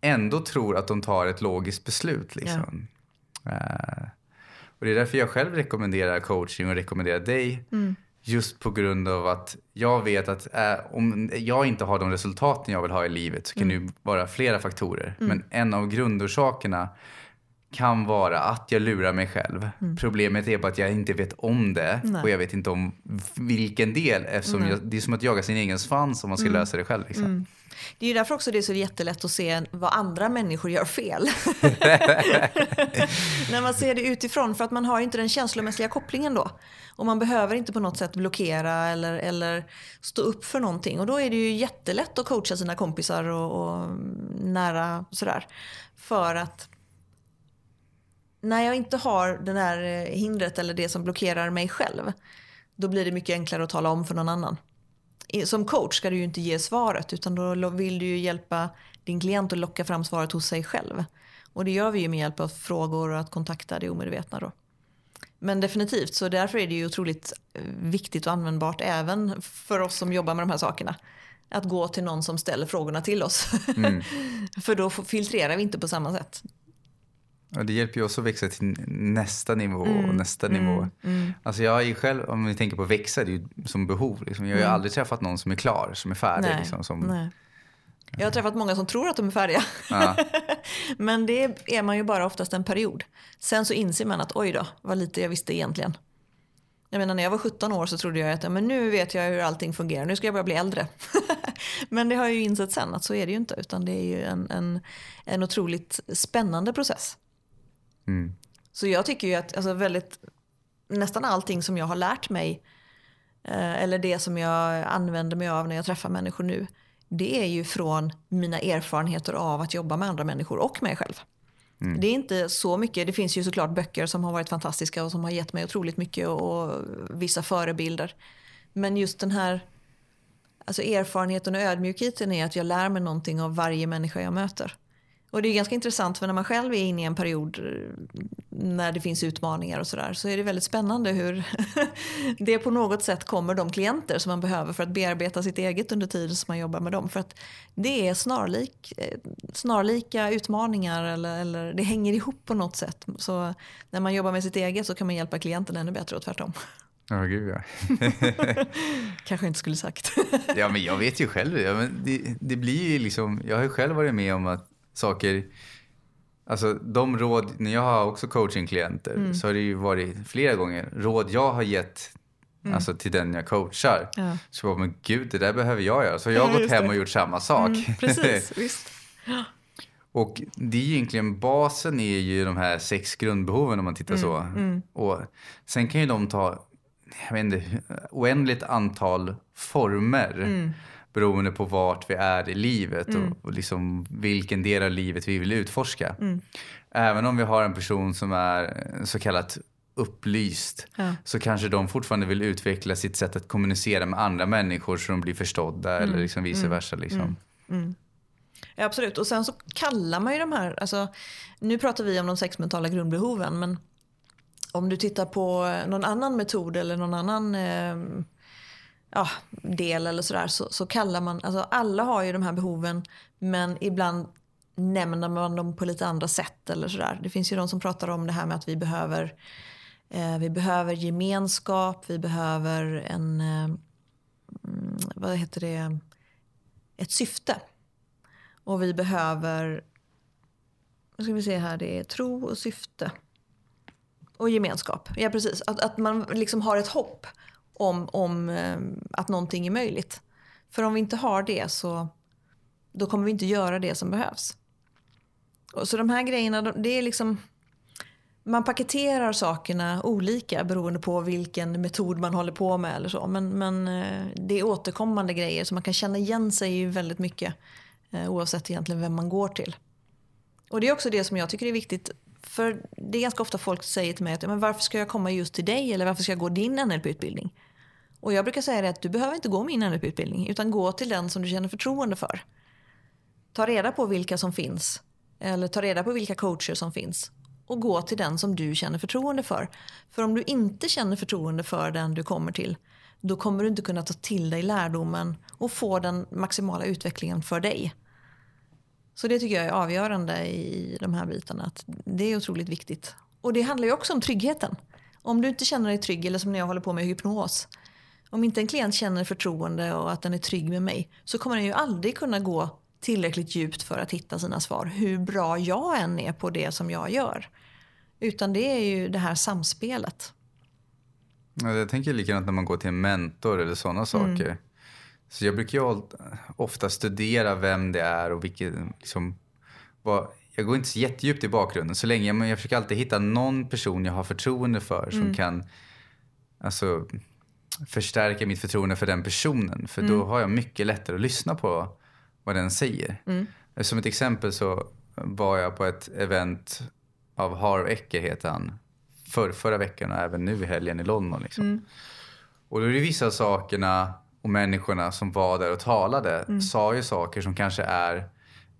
ändå tror att de tar ett logiskt beslut. Liksom. Ja. Uh, och det är därför jag själv rekommenderar coaching och rekommenderar dig. Mm. Just på grund av att jag vet att äh, om jag inte har de resultaten jag vill ha i livet så kan mm. det vara flera faktorer. Mm. Men en av grundorsakerna kan vara att jag lurar mig själv. Mm. Problemet är bara att jag inte vet om det Nej. och jag vet inte om vilken del eftersom jag, det är som att jaga sin egen svans om man ska mm. lösa det själv. Liksom. Det är ju därför också det är så jättelätt att se vad andra människor gör fel. När man ser det utifrån för att man har inte den känslomässiga kopplingen då. Och man behöver inte på något sätt blockera eller, eller stå upp för någonting. Och då är det ju jättelätt att coacha sina kompisar och, och nära sådär. För att när jag inte har det här eh, hindret eller det som blockerar mig själv, då blir det mycket enklare att tala om för någon annan. Som coach ska du ju inte ge svaret utan då vill du ju hjälpa din klient att locka fram svaret hos sig själv. Och det gör vi ju med hjälp av frågor och att kontakta det omedvetna då. Men definitivt, så därför är det ju otroligt eh, viktigt och användbart även för oss som jobbar med de här sakerna. Att gå till någon som ställer frågorna till oss. Mm. för då filtrerar vi inte på samma sätt. Och det hjälper ju oss att växa till nästa nivå mm, och nästa mm, nivå. Mm. Alltså jag är ju själv, om vi tänker på växa, det är ju som behov. Liksom. Jag har ju mm. aldrig träffat någon som är klar, som är färdig. Nej, liksom, som, nej. Jag har träffat många som tror att de är färdiga. Ja. Men det är man ju bara oftast en period. Sen så inser man att oj då, vad lite jag visste egentligen. Jag menar när jag var 17 år så trodde jag att men nu vet jag hur allting fungerar, nu ska jag börja bli äldre. men det har jag ju insett sen att så är det ju inte utan det är ju en, en, en otroligt spännande process. Mm. Så jag tycker ju att alltså, väldigt, nästan allting som jag har lärt mig eh, eller det som jag använder mig av när jag träffar människor nu det är ju från mina erfarenheter av att jobba med andra människor och mig själv. Mm. Det är inte så mycket. Det finns ju såklart böcker som har varit fantastiska och som har gett mig otroligt mycket och, och vissa förebilder. Men just den här alltså erfarenheten och ödmjukheten är att jag lär mig någonting av varje människa jag möter. Och det är ganska intressant för när man själv är inne i en period eh, när det finns utmaningar och sådär så är det väldigt spännande hur det på något sätt kommer de klienter som man behöver för att bearbeta sitt eget under tiden som man jobbar med dem. För att det är snarlik, eh, snarlika utmaningar eller, eller det hänger ihop på något sätt. Så när man jobbar med sitt eget så kan man hjälpa klienten ännu bättre och tvärtom. Ja, oh, gud ja. Kanske inte skulle sagt. ja, men jag vet ju själv. Ja, men det, det blir liksom, jag har ju själv varit med om att saker. Alltså de råd, när jag har också coachingklienter mm. så har det ju varit flera gånger råd jag har gett mm. alltså, till den jag coachar. Ja. Så jag men gud det där behöver jag göra. Så jag har ja, gått hem och gjort samma sak. Mm, precis, visst. Och det är egentligen, basen är ju de här sex grundbehoven om man tittar så. Mm, Och sen kan ju de ta, jag vet inte, oändligt antal former. Mm. Beroende på vart vi är i livet Mm. och, och liksom vilken del av livet vi vill utforska. Även om vi har en person som är så kallat upplyst Ja. så kanske de fortfarande vill utveckla sitt sätt att kommunicera med andra människor så de blir förstådda eller liksom vice versa. Liksom. Ja, absolut. Och sen så kallar man ju de här, alltså, nu pratar vi om de sex mentala grundbehoven, men om du tittar på någon annan metod eller någon annan eh, ja, del eller sådär så, så kallar man, alltså alla har ju de här behoven men ibland nämner man dem på lite andra sätt eller sådär. Det finns ju de som pratar om det här med att vi behöver, eh, vi behöver gemenskap, vi behöver en, eh, vad heter det, ett syfte. Och vi behöver, nu ska vi se här, det är tro och syfte. Och gemenskap, ja precis. Att, att man liksom har ett hopp om, om eh, att någonting är möjligt. För om vi inte har det så då kommer vi inte göra det som behövs. Och så de här grejerna, det är liksom... Man paketerar sakerna olika beroende på vilken metod man håller på med eller så. Men, men eh, det är återkommande grejer så man kan känna igen sig i väldigt mycket. Eh, oavsett egentligen vem man går till. Och det är också det som jag tycker är viktigt. För det är ganska ofta folk säger till mig att men varför ska jag komma just till dig eller varför ska jag gå din NLP-utbildning? Och jag brukar säga det att du behöver inte gå min NLP-utbildning utan gå till den som du känner förtroende för. Ta reda på vilka som finns eller ta reda på vilka coacher som finns och gå till den som du känner förtroende för. För om du inte känner förtroende för den du kommer till då kommer du inte kunna ta till dig lärdomen och få den maximala utvecklingen för dig. Så det tycker jag är avgörande i de här bitarna. Att det är otroligt viktigt. Och det handlar ju också om tryggheten. Om du inte känner dig trygg, eller som när jag håller på med hypnos. Om inte en klient känner förtroende och att den är trygg med mig så kommer den ju aldrig kunna gå tillräckligt djupt för att hitta sina svar. Hur bra jag än är på det som jag gör. Utan det är ju det här samspelet. Ja, Jag tänker likadant när man går till en mentor eller sådana saker. Så jag brukar ju ofta studera vem det är och vilket, liksom, vad, jag går inte så jättedjupt i bakgrunden så länge, men jag försöker alltid hitta någon person jag har förtroende för som kan alltså, förstärka mitt förtroende för den personen. För då har jag mycket lättare att lyssna på vad den säger. Som ett exempel så var jag på ett event av Harv Eker heter han. För, förra veckan och även nu i helgen i London. Liksom. Och då är det vissa sakerna och människorna som var där och talade sa ju saker som kanske är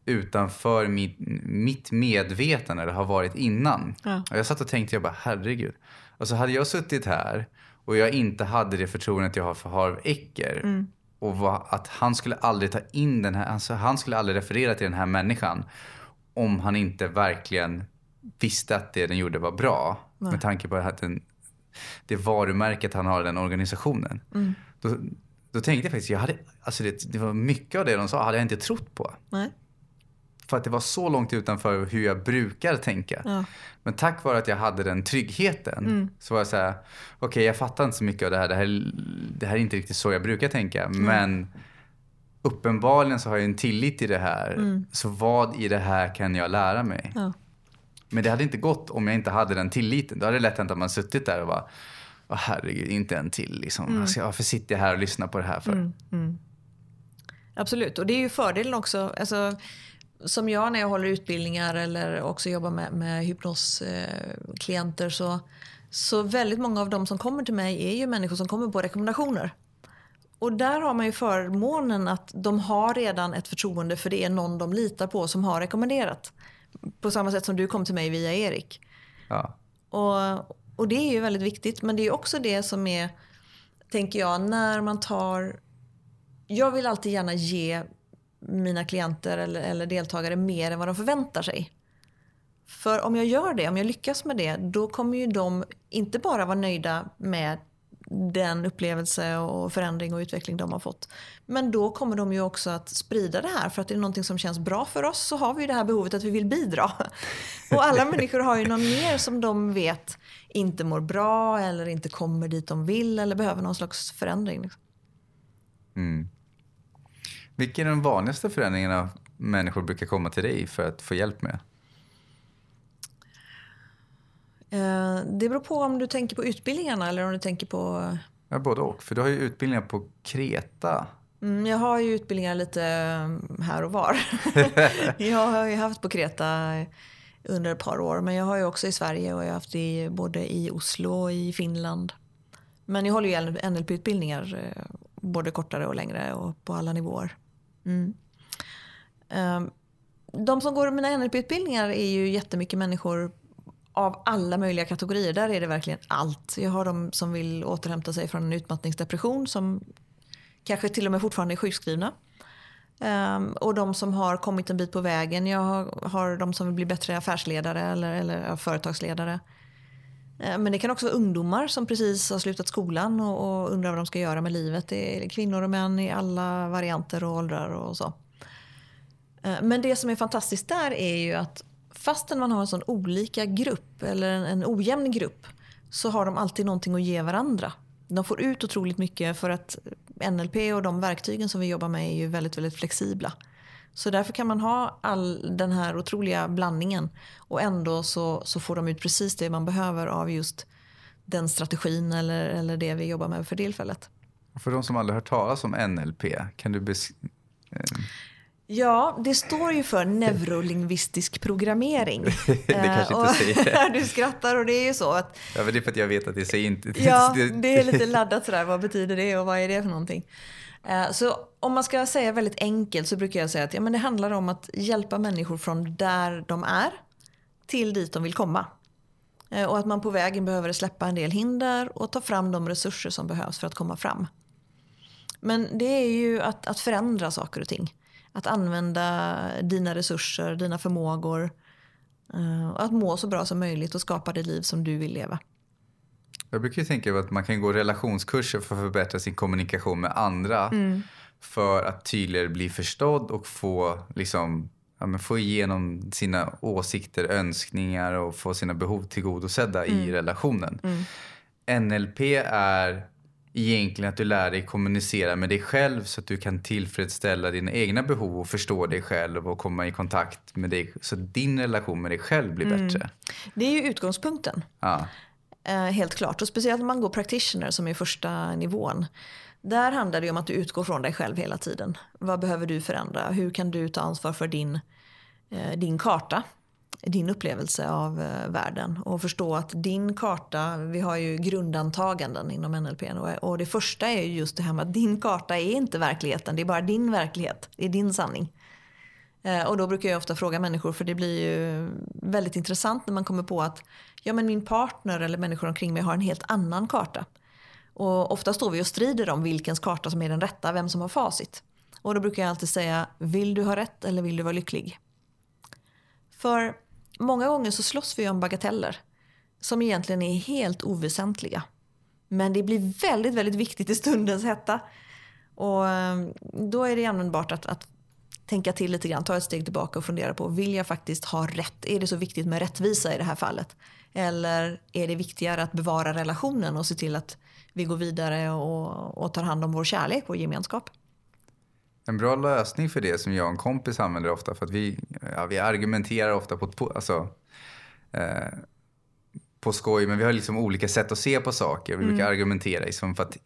utanför mitt, mitt medvetande eller har varit innan. Ja. Och jag satt och tänkte, jag bara herregud. Alltså hade jag suttit här och jag inte hade det förtroendet jag har för Harv Eker och vad, att han skulle aldrig ta in den här, alltså han skulle aldrig referera till den här människan om han inte verkligen visste att det den gjorde var bra. Med tanke på att den, det varumärket han har i den organisationen. Då, då tänkte jag faktiskt, jag hade, alltså det, det var mycket av det de sa hade jag inte trott på. Nej? För att det var så långt utanför hur jag brukar tänka. Ja. Men tack vare att jag hade den tryggheten så var jag så här, okej jag fattar inte så mycket av det här. Det här, det här är inte riktigt så jag brukar tänka. Men uppenbarligen så har jag en tillit i det här. Så vad i det här kan jag lära mig? Ja. Men det hade inte gått om jag inte hade den tilliten. Då hade det lätt hänt att man suttit där och bara, Åh, herregud, inte en till liksom. Alltså, varför sitter jag här och lyssnar på det här för? Absolut, och det är ju fördelen också. Alltså, som jag när jag håller utbildningar eller också jobbar med, med hypnosklienter så, så väldigt många av de som kommer till mig är ju människor som kommer på rekommendationer. Och där har man ju förmånen att de har redan ett förtroende för det är någon de litar på som har rekommenderat. På samma sätt som du kom till mig via Erik. Ja. Och, och det är ju väldigt viktigt. Men det är också det som är, tänker jag, när man tar... Jag vill alltid gärna ge mina klienter eller, eller deltagare mer än vad de förväntar sig. För om jag gör det, om jag lyckas med det, då kommer ju de inte bara vara nöjda med den upplevelse och förändring och utveckling de har fått. Men då kommer de ju också att sprida det här för att det är någonting som känns bra för oss så har vi det här behovet att vi vill bidra. Och alla människor har ju någon mer som de vet inte mår bra eller inte kommer dit de vill eller behöver någon slags förändring. liksom. Vilka är de vanligaste förändringarna människor brukar komma till dig för att få hjälp med? Eh, det beror på om du tänker på utbildningarna eller om du tänker på... Ja, både och. För du har ju utbildningar på Kreta. Mm, jag har ju utbildningar lite här och var. jag har ju haft på Kreta under ett par år. Men jag har ju också i Sverige och jag har haft det både i Oslo och i Finland. Men jag håller ju NLP-utbildningar eh, både kortare och längre och på alla nivåer. Mm. Ehm, de som går mina NLP-utbildningar är ju jättemycket människor av alla möjliga kategorier. Där är det verkligen allt. Jag har de som vill återhämta sig från en utmattningsdepression som kanske till och med fortfarande är sjukskrivna. Um, och de som har kommit en bit på vägen. Jag har, har de som vill bli bättre affärsledare eller, eller företagsledare. Uh, men det kan också vara ungdomar som precis har slutat skolan och, och, undrar vad de ska göra med livet. Det är kvinnor och män i alla varianter och åldrar och så. Uh, men det som är fantastiskt där är ju att fastän man har en sån olika grupp eller en, en ojämn grupp så har de alltid någonting att ge varandra. De får ut otroligt mycket för att NLP och de verktygen som vi jobbar med är ju väldigt, väldigt flexibla. Så därför kan man ha all den här otroliga blandningen och ändå så, så får de ut precis det man behöver av just den strategin eller, eller det vi jobbar med för tillfället. För de som aldrig hört talas om NLP, kan du beskriva eh, Ja, det står ju för neurolingvistisk programmering. det kanske inte säger Du skrattar och det är ju så att... Ja, men det är för att jag vet att det säger inte... Ja, det är lite laddat sådär. Vad betyder det och vad är det för någonting? Eh, så om man ska säga väldigt enkelt så brukar jag säga att ja, men det handlar om att hjälpa människor från där de är till dit de vill komma. Eh, och att man på vägen behöver släppa en del hinder och ta fram de resurser som behövs för att komma fram. Men det är ju att, att förändra saker och ting. Att använda dina resurser, dina förmågor. Eh, och att må så bra som möjligt och skapa det liv som du vill leva. Jag brukar tänka på att man kan gå relationskurser för att förbättra sin kommunikation med andra. Mm. För att tydligare bli förstådd och få, liksom, ja, få igenom sina åsikter, önskningar och få sina behov tillgodosedda mm. i relationen. Mm. NLP är egentligen att du lär dig kommunicera med dig själv så att du kan tillfredsställa dina egna behov och förstå dig själv och komma i kontakt med dig så att din relation med dig själv blir mm. bättre. Det är ju utgångspunkten. Ja. Eh, helt klart. Och speciellt om man går practitioner som är första nivån. Där handlar det om att du utgår från dig själv hela tiden. Vad behöver du förändra? Hur kan du ta ansvar för din, eh, din karta? Din upplevelse av eh, världen och förstå att din karta, vi har ju grundantaganden inom NLP och det första är just det här med att din karta är inte verkligheten, det är bara din verklighet, det är din sanning. Eh, och då brukar jag ofta fråga människor för det blir ju väldigt intressant när man kommer på att ja, men min partner eller människor omkring mig har en helt annan karta. Och ofta står vi och strider om vilkens karta som är den rätta, vem som har facit. Och då brukar jag alltid säga, vill du ha rätt eller vill du vara lycklig? För Många gånger så slåss vi om bagateller som egentligen är helt oväsentliga. Men det blir väldigt, väldigt viktigt i stundens hetta. Och ehm, då är det användbart att, att tänka till lite grann, ta ett steg tillbaka och fundera på, vill jag faktiskt ha rätt? Är det så viktigt med rättvisa i det här fallet? Eller är det viktigare att bevara relationen och se till att vi går vidare och, och tar hand om vår kärlek och gemenskap? En bra lösning för det som jag och en kompis använder ofta för att vi, ja, vi argumenterar ofta på, på, alltså, eh, på skoj men vi har liksom olika sätt att se på saker. Vi mm. brukar argumentera liksom för att,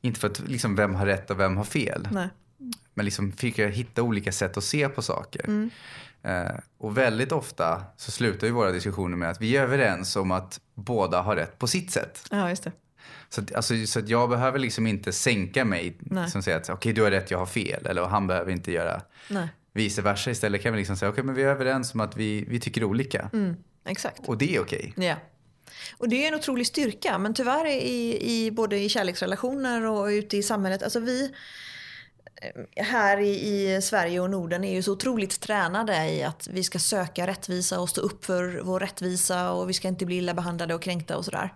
inte för att liksom vem har rätt och vem har fel. Nej. Men liksom försöka hitta olika sätt att se på saker. Mm. Eh, och väldigt ofta så slutar ju våra diskussioner med att vi är överens om att båda har rätt på sitt sätt. Ja, just det. Så, att, alltså, så att jag behöver liksom inte sänka mig Nej. som säger att okej okay, du har rätt, jag har fel. Eller han behöver inte göra Nej. vice versa. Istället kan vi liksom säga okej okay, men vi är överens om att vi, vi tycker olika. Mm, exakt. Och det är okej. Okay. Ja. Och det är en otrolig styrka. Men tyvärr i, i både i kärleksrelationer och ute i samhället. Alltså vi eh, här i, i, Sverige och Norden är ju så otroligt tränade i att vi ska söka rättvisa och stå upp för vår rättvisa och vi ska inte bli illa behandlade och kränkta och sådär.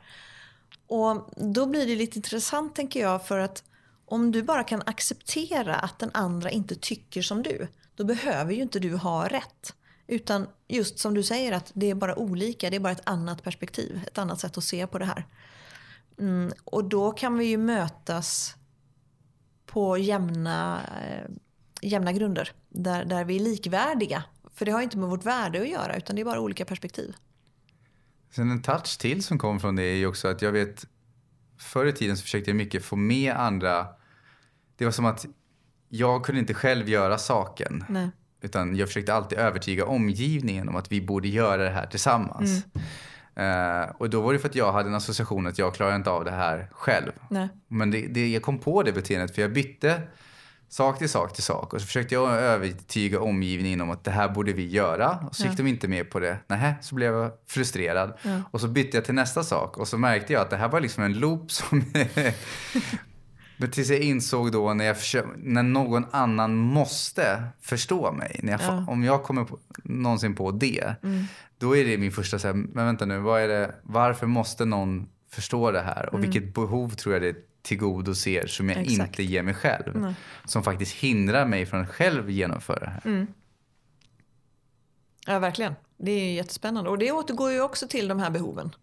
Och då blir det lite intressant tänker jag för att om du bara kan acceptera att den andra inte tycker som du, då behöver ju inte du ha rätt. Utan just som du säger att det är bara olika, det är bara ett annat perspektiv, ett annat sätt att se på det här. Mm, och då kan vi ju mötas på jämna, eh, jämna grunder. Där, där vi är likvärdiga. För det har inte med vårt värde att göra utan det är bara olika perspektiv. Sen en touch till som kom från det är ju också att jag vet förr i tiden så försökte jag mycket få med andra. Det var som att jag kunde inte själv göra saken. Nej. Utan jag försökte alltid övertyga omgivningen om att vi borde göra det här tillsammans. Eh, och då var det för att jag hade en association att jag klarar inte av det här själv. Nej. Men det, det, jag kom på det beteendet för jag bytte sak till sak till sak. Och så försökte jag övertyga omgivningen om att det här borde vi göra. Och så gick de inte med på det. Nähä, så blev jag frustrerad. Och så bytte jag till nästa sak. Och så märkte jag att det här var liksom en loop som... Men tills jag insåg då när, jag försö- när någon annan måste förstå mig. När jag, fa- Om jag kommer på, någonsin på det. Då är det min första så här, men vänta nu, vad är det, varför måste någon förstå det här? Och vilket behov tror jag det tillgodoser som jag Exakt. inte ger mig själv. Som faktiskt hindrar mig från att själv genomföra det här. Ja, verkligen. Det är jättespännande. Och det återgår ju också till de här behoven.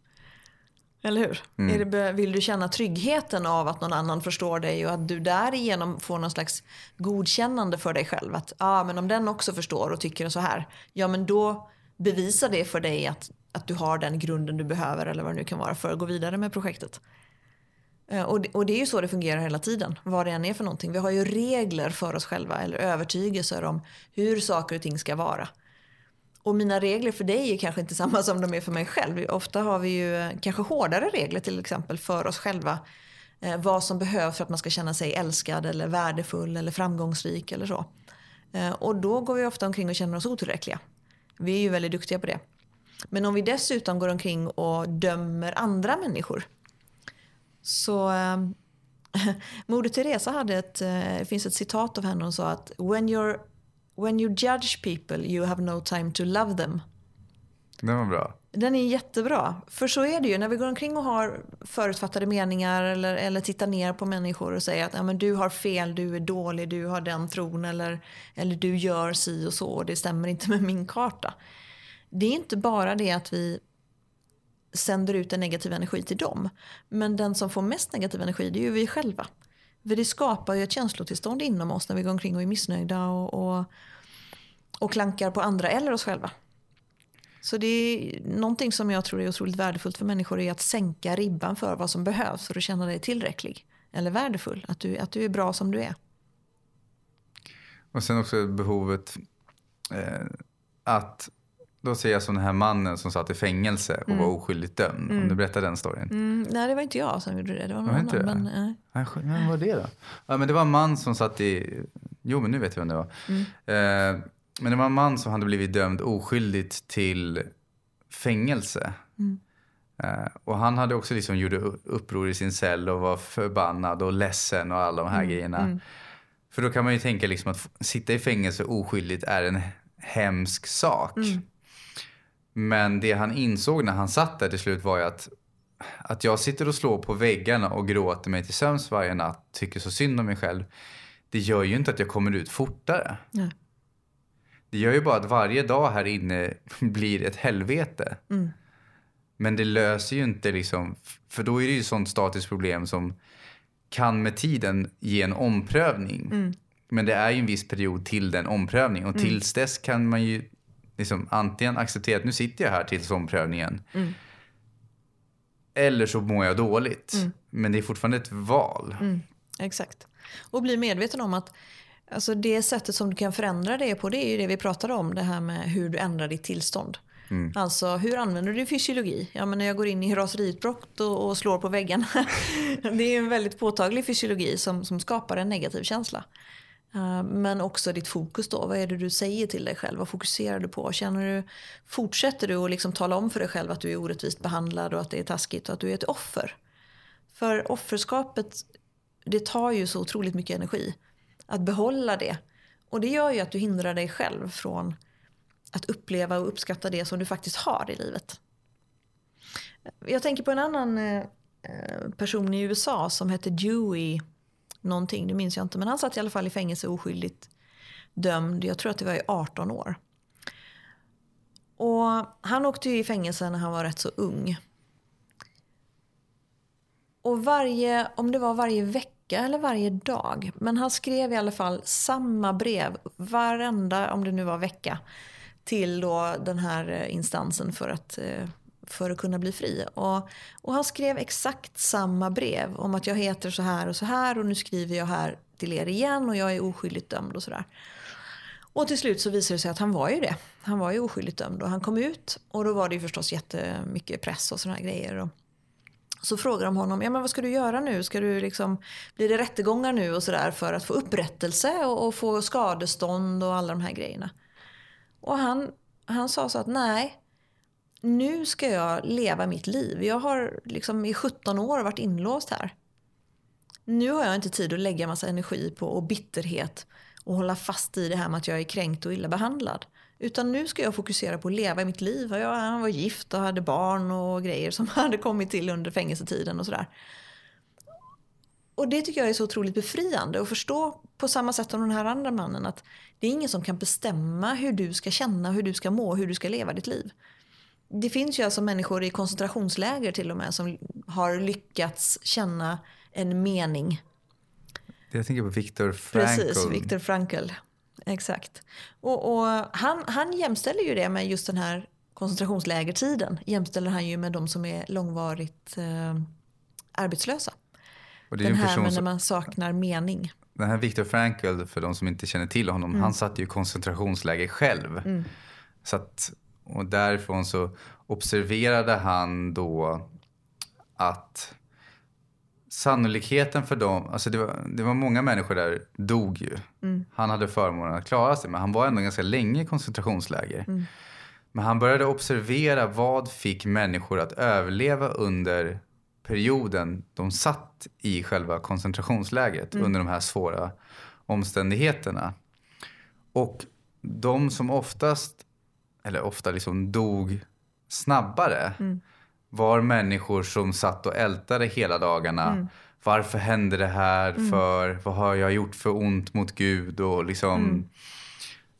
Eller hur? Är det, vill du känna tryggheten av att någon annan förstår dig och att du därigenom får någon slags godkännande för dig själv? Att ah, men om den också förstår och tycker så här, ja men då bevisar det för dig att, att du har den grunden du behöver eller vad det nu kan vara för att gå vidare med projektet. Eh, och det, och det är ju så det fungerar hela tiden, vad det än är för någonting. Vi har ju regler för oss själva eller övertygelser om hur saker och ting ska vara. Och mina regler för dig är kanske inte samma som de är för mig själv. Ofta har vi ju eh, kanske hårdare regler till exempel för oss själva. Eh, vad som behövs för att man ska känna sig älskad eller värdefull eller framgångsrik eller så. Eh, och då går vi ofta omkring och känner oss otillräckliga. Vi är ju väldigt duktiga på det. Men om vi dessutom går omkring och dömer andra människor. Så eh, Moder Teresa hade ett, eh, finns ett citat av henne. Hon sa att when, you're, when you judge people you have no time to love them. Det var bra. Den är jättebra. För så är det ju. När vi går omkring och har förutfattade meningar eller, eller tittar ner på människor och säger att ja, men du har fel, du är dålig, du har den tron eller, eller du gör si och så och det stämmer inte med min karta. Det är inte bara det att vi sänder ut en negativ energi till dem. Men den som får mest negativ energi det är ju vi själva. För det skapar ju ett känslotillstånd inom oss när vi går omkring och är missnöjda och, och, och klankar på andra eller oss själva. Så det är någonting som jag tror är otroligt värdefullt för människor är att sänka ribban för vad som behövs för att känna dig tillräcklig. Eller värdefull, att du, att du är bra som du är. Och sen också behovet eh, att, då ser jag som den här mannen som satt i fängelse och var oskyldigt dömd. Om du berättar den storyn. Mm, nej, det var inte jag som gjorde det. Det var någon annan. Men, nej. Men vad var det då? Ja, men det var en man som satt i... Jo, men nu vet jag vem det var. Eh, men det var en man som hade blivit dömd oskyldigt till fängelse. Eh, och han hade också liksom gjort uppror i sin cell och var förbannad och ledsen och alla de här grejerna. För då kan man ju tänka liksom att sitta i fängelse oskyldigt är en hemsk sak. Men det han insåg när han satt där till slut var ju att att jag sitter och slår på väggarna och gråter mig till sömns varje natt, tycker så synd om mig själv. Det gör ju inte att jag kommer ut fortare. Nej. Det gör ju bara att varje dag här inne blir ett helvete. Men det löser ju inte liksom, för då är det ju sånt statiskt problem som kan med tiden ge en omprövning. Men det är ju en viss period till den omprövningen och tills dess kan man ju liksom antingen acceptera att nu sitter jag här tills omprövningen. Eller så mår jag dåligt. Men det är fortfarande ett val. Exakt. Och bli medveten om att alltså det sättet som du kan förändra det på det är ju det vi pratade om. Det här med hur du ändrar ditt tillstånd. Alltså hur använder du din fysiologi? Ja, men när jag går in i raseriutbrott och, och slår på väggarna. det är en väldigt påtaglig fysiologi som, som skapar en negativ känsla. Eh, men också ditt fokus då. Vad är det du säger till dig själv? Vad fokuserar du på? Känner du, fortsätter du att liksom tala om för dig själv att du är orättvist behandlad och att det är taskigt och att du är ett offer? För offerskapet, det tar ju så otroligt mycket energi. Att behålla det. Och det gör ju att du hindrar dig själv från att uppleva och uppskatta det som du faktiskt har i livet. Jag tänker på en annan eh, eh, person i USA som hette Dewey någonting, det minns jag inte. Men han satt i alla fall i fängelse oskyldigt dömd. Jag tror att det var i 18 år. Och han åkte ju i fängelse när han var rätt så ung. Och varje, om det var varje vecka eller varje dag. Men han skrev i alla fall samma brev varenda, om det nu var vecka, till då den här eh, instansen för att, eh, för att kunna bli fri. Och, och han skrev exakt samma brev om att jag heter så här och så här och nu skriver jag här till er igen och jag är oskyldigt dömd och sådär. Och till slut så visade det sig att han var ju det. Han var ju oskyldigt dömd och han kom ut och då var det ju förstås jättemycket press och sådana grejer. Och så frågar de honom, ja men vad ska du göra nu? Ska du liksom, blir det rättegångar nu och sådär för att få upprättelse och, och, få skadestånd och alla de här grejerna? Och han, han sa så att nej, nu ska jag leva mitt liv. Jag har liksom i 17 år varit inlåst här. Nu har jag inte tid att lägga massa energi på och bitterhet och hålla fast i det här med att jag är kränkt och illa behandlad. Utan nu ska jag fokusera på att leva mitt liv. Jag var gift och hade barn och grejer som hade kommit till under fängelsetiden och sådär. Och det tycker jag är så otroligt befriande att förstå på samma sätt som den här andra mannen att det är ingen som kan bestämma hur du ska känna, hur du ska må, hur du ska leva ditt liv. Det finns ju alltså människor i koncentrationsläger till och med som har lyckats känna en mening. Jag tänker på Viktor Frankl. Precis, Viktor Frankl. Exakt. Och, och, han, han jämställer ju det med just den här koncentrationslägertiden. Jämställer han ju med de som är långvarigt eh, arbetslösa. Och det är den här med när man saknar mening. Den här Viktor Frankl, för de som inte känner till honom, mm. han satt ju i koncentrationsläger själv. Mm. Så att, och därifrån så observerade han då att sannolikheten för dem, alltså det var, det var många människor där dog ju. Mm. Han hade förmånen att klara sig men han var ändå ganska länge i koncentrationsläger. Mm. Men han började observera vad fick människor att överleva under perioden de satt i själva koncentrationslägret mm. under de här svåra omständigheterna. Och de som oftast, eller ofta liksom dog snabbare mm var människor som satt och ältade hela dagarna. Mm. Varför hände det här? Mm. För Vad har jag gjort för ont mot Gud? Och liksom mm.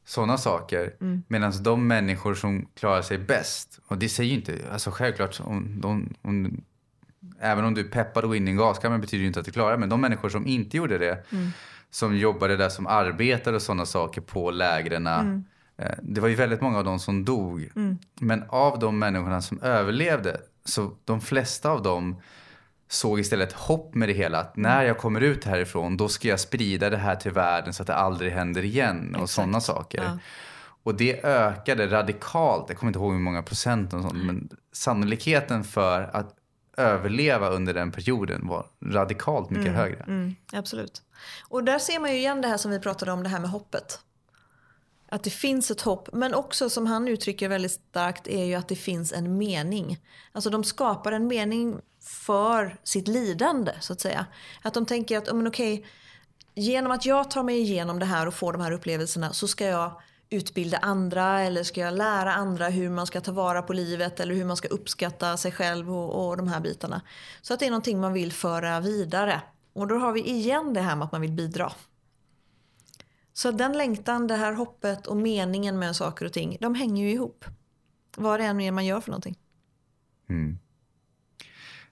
sådana saker. Mm. Medan de människor som klarar sig bäst, och det säger ju inte, alltså självklart om, de, om även om du är peppad att gå in i en gaskammare betyder det inte att du klarar. Men de människor som inte gjorde det, mm. som jobbade där som arbetare och sådana saker på lägren. Mm. Eh, det var ju väldigt många av dem som dog. Mm. Men av de människorna som överlevde så de flesta av dem såg istället hopp med det hela. Att när jag kommer ut härifrån då ska jag sprida det här till världen så att det aldrig händer igen och sådana saker. Ja. Och det ökade radikalt, jag kommer inte ihåg hur många procent och sånt, men sannolikheten för att överleva under den perioden var radikalt mycket mm, högre. Mm, absolut. Och där ser man ju igen det här som vi pratade om, det här med hoppet. Att det finns ett hopp. Men också som han uttrycker väldigt starkt är ju att det finns en mening. Alltså de skapar en mening för sitt lidande så att säga. Att de tänker att, men okej, genom att jag tar mig igenom det här och får de här upplevelserna så ska jag utbilda andra eller ska jag lära andra hur man ska ta vara på livet eller hur man ska uppskatta sig själv och, och de här bitarna. Så att det är någonting man vill föra vidare. Och då har vi igen det här med att man vill bidra. Så den längtan, det här hoppet och meningen med saker och ting, de hänger ju ihop. Vad det än är man gör för någonting. Mm.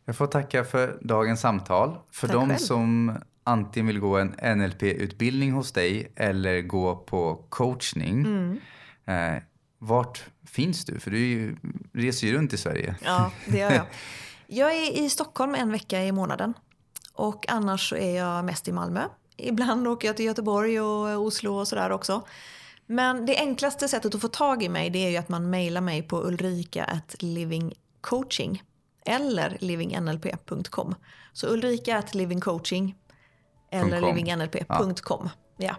Jag får tacka för dagens samtal. För Tack de själv. som antingen vill gå en NLP-utbildning hos dig eller gå på coachning. Mm. Eh, vart finns du? För du reser ju runt i Sverige. Ja, det gör jag. Jag är i Stockholm en vecka i månaden. Och annars så är jag mest i Malmö Ibland åker jag till Göteborg och Oslo och sådär också. Men det enklaste sättet att få tag i mig det är ju att man mejlar mig på ulrika.livingcoaching eller livingnlp.com. Så ulrika at livingcoaching eller livingnlp.com. Ja.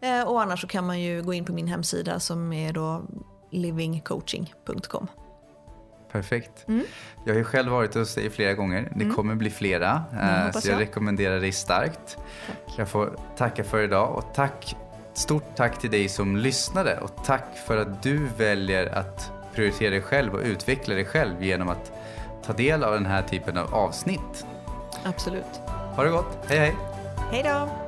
Eh, och annars så kan man ju gå in på min hemsida som är då livingcoaching.com. Perfekt. Mm. Jag har ju själv varit hos dig flera gånger. Det mm. kommer bli flera. Mm, så jag, jag rekommenderar dig starkt. Tack. Jag får tacka för idag och tack, stort tack till dig som lyssnade och tack för att du väljer att prioritera dig själv och utveckla dig själv genom att ta del av den här typen av avsnitt. Absolut. Ha det gott. Hej hej. Hej då.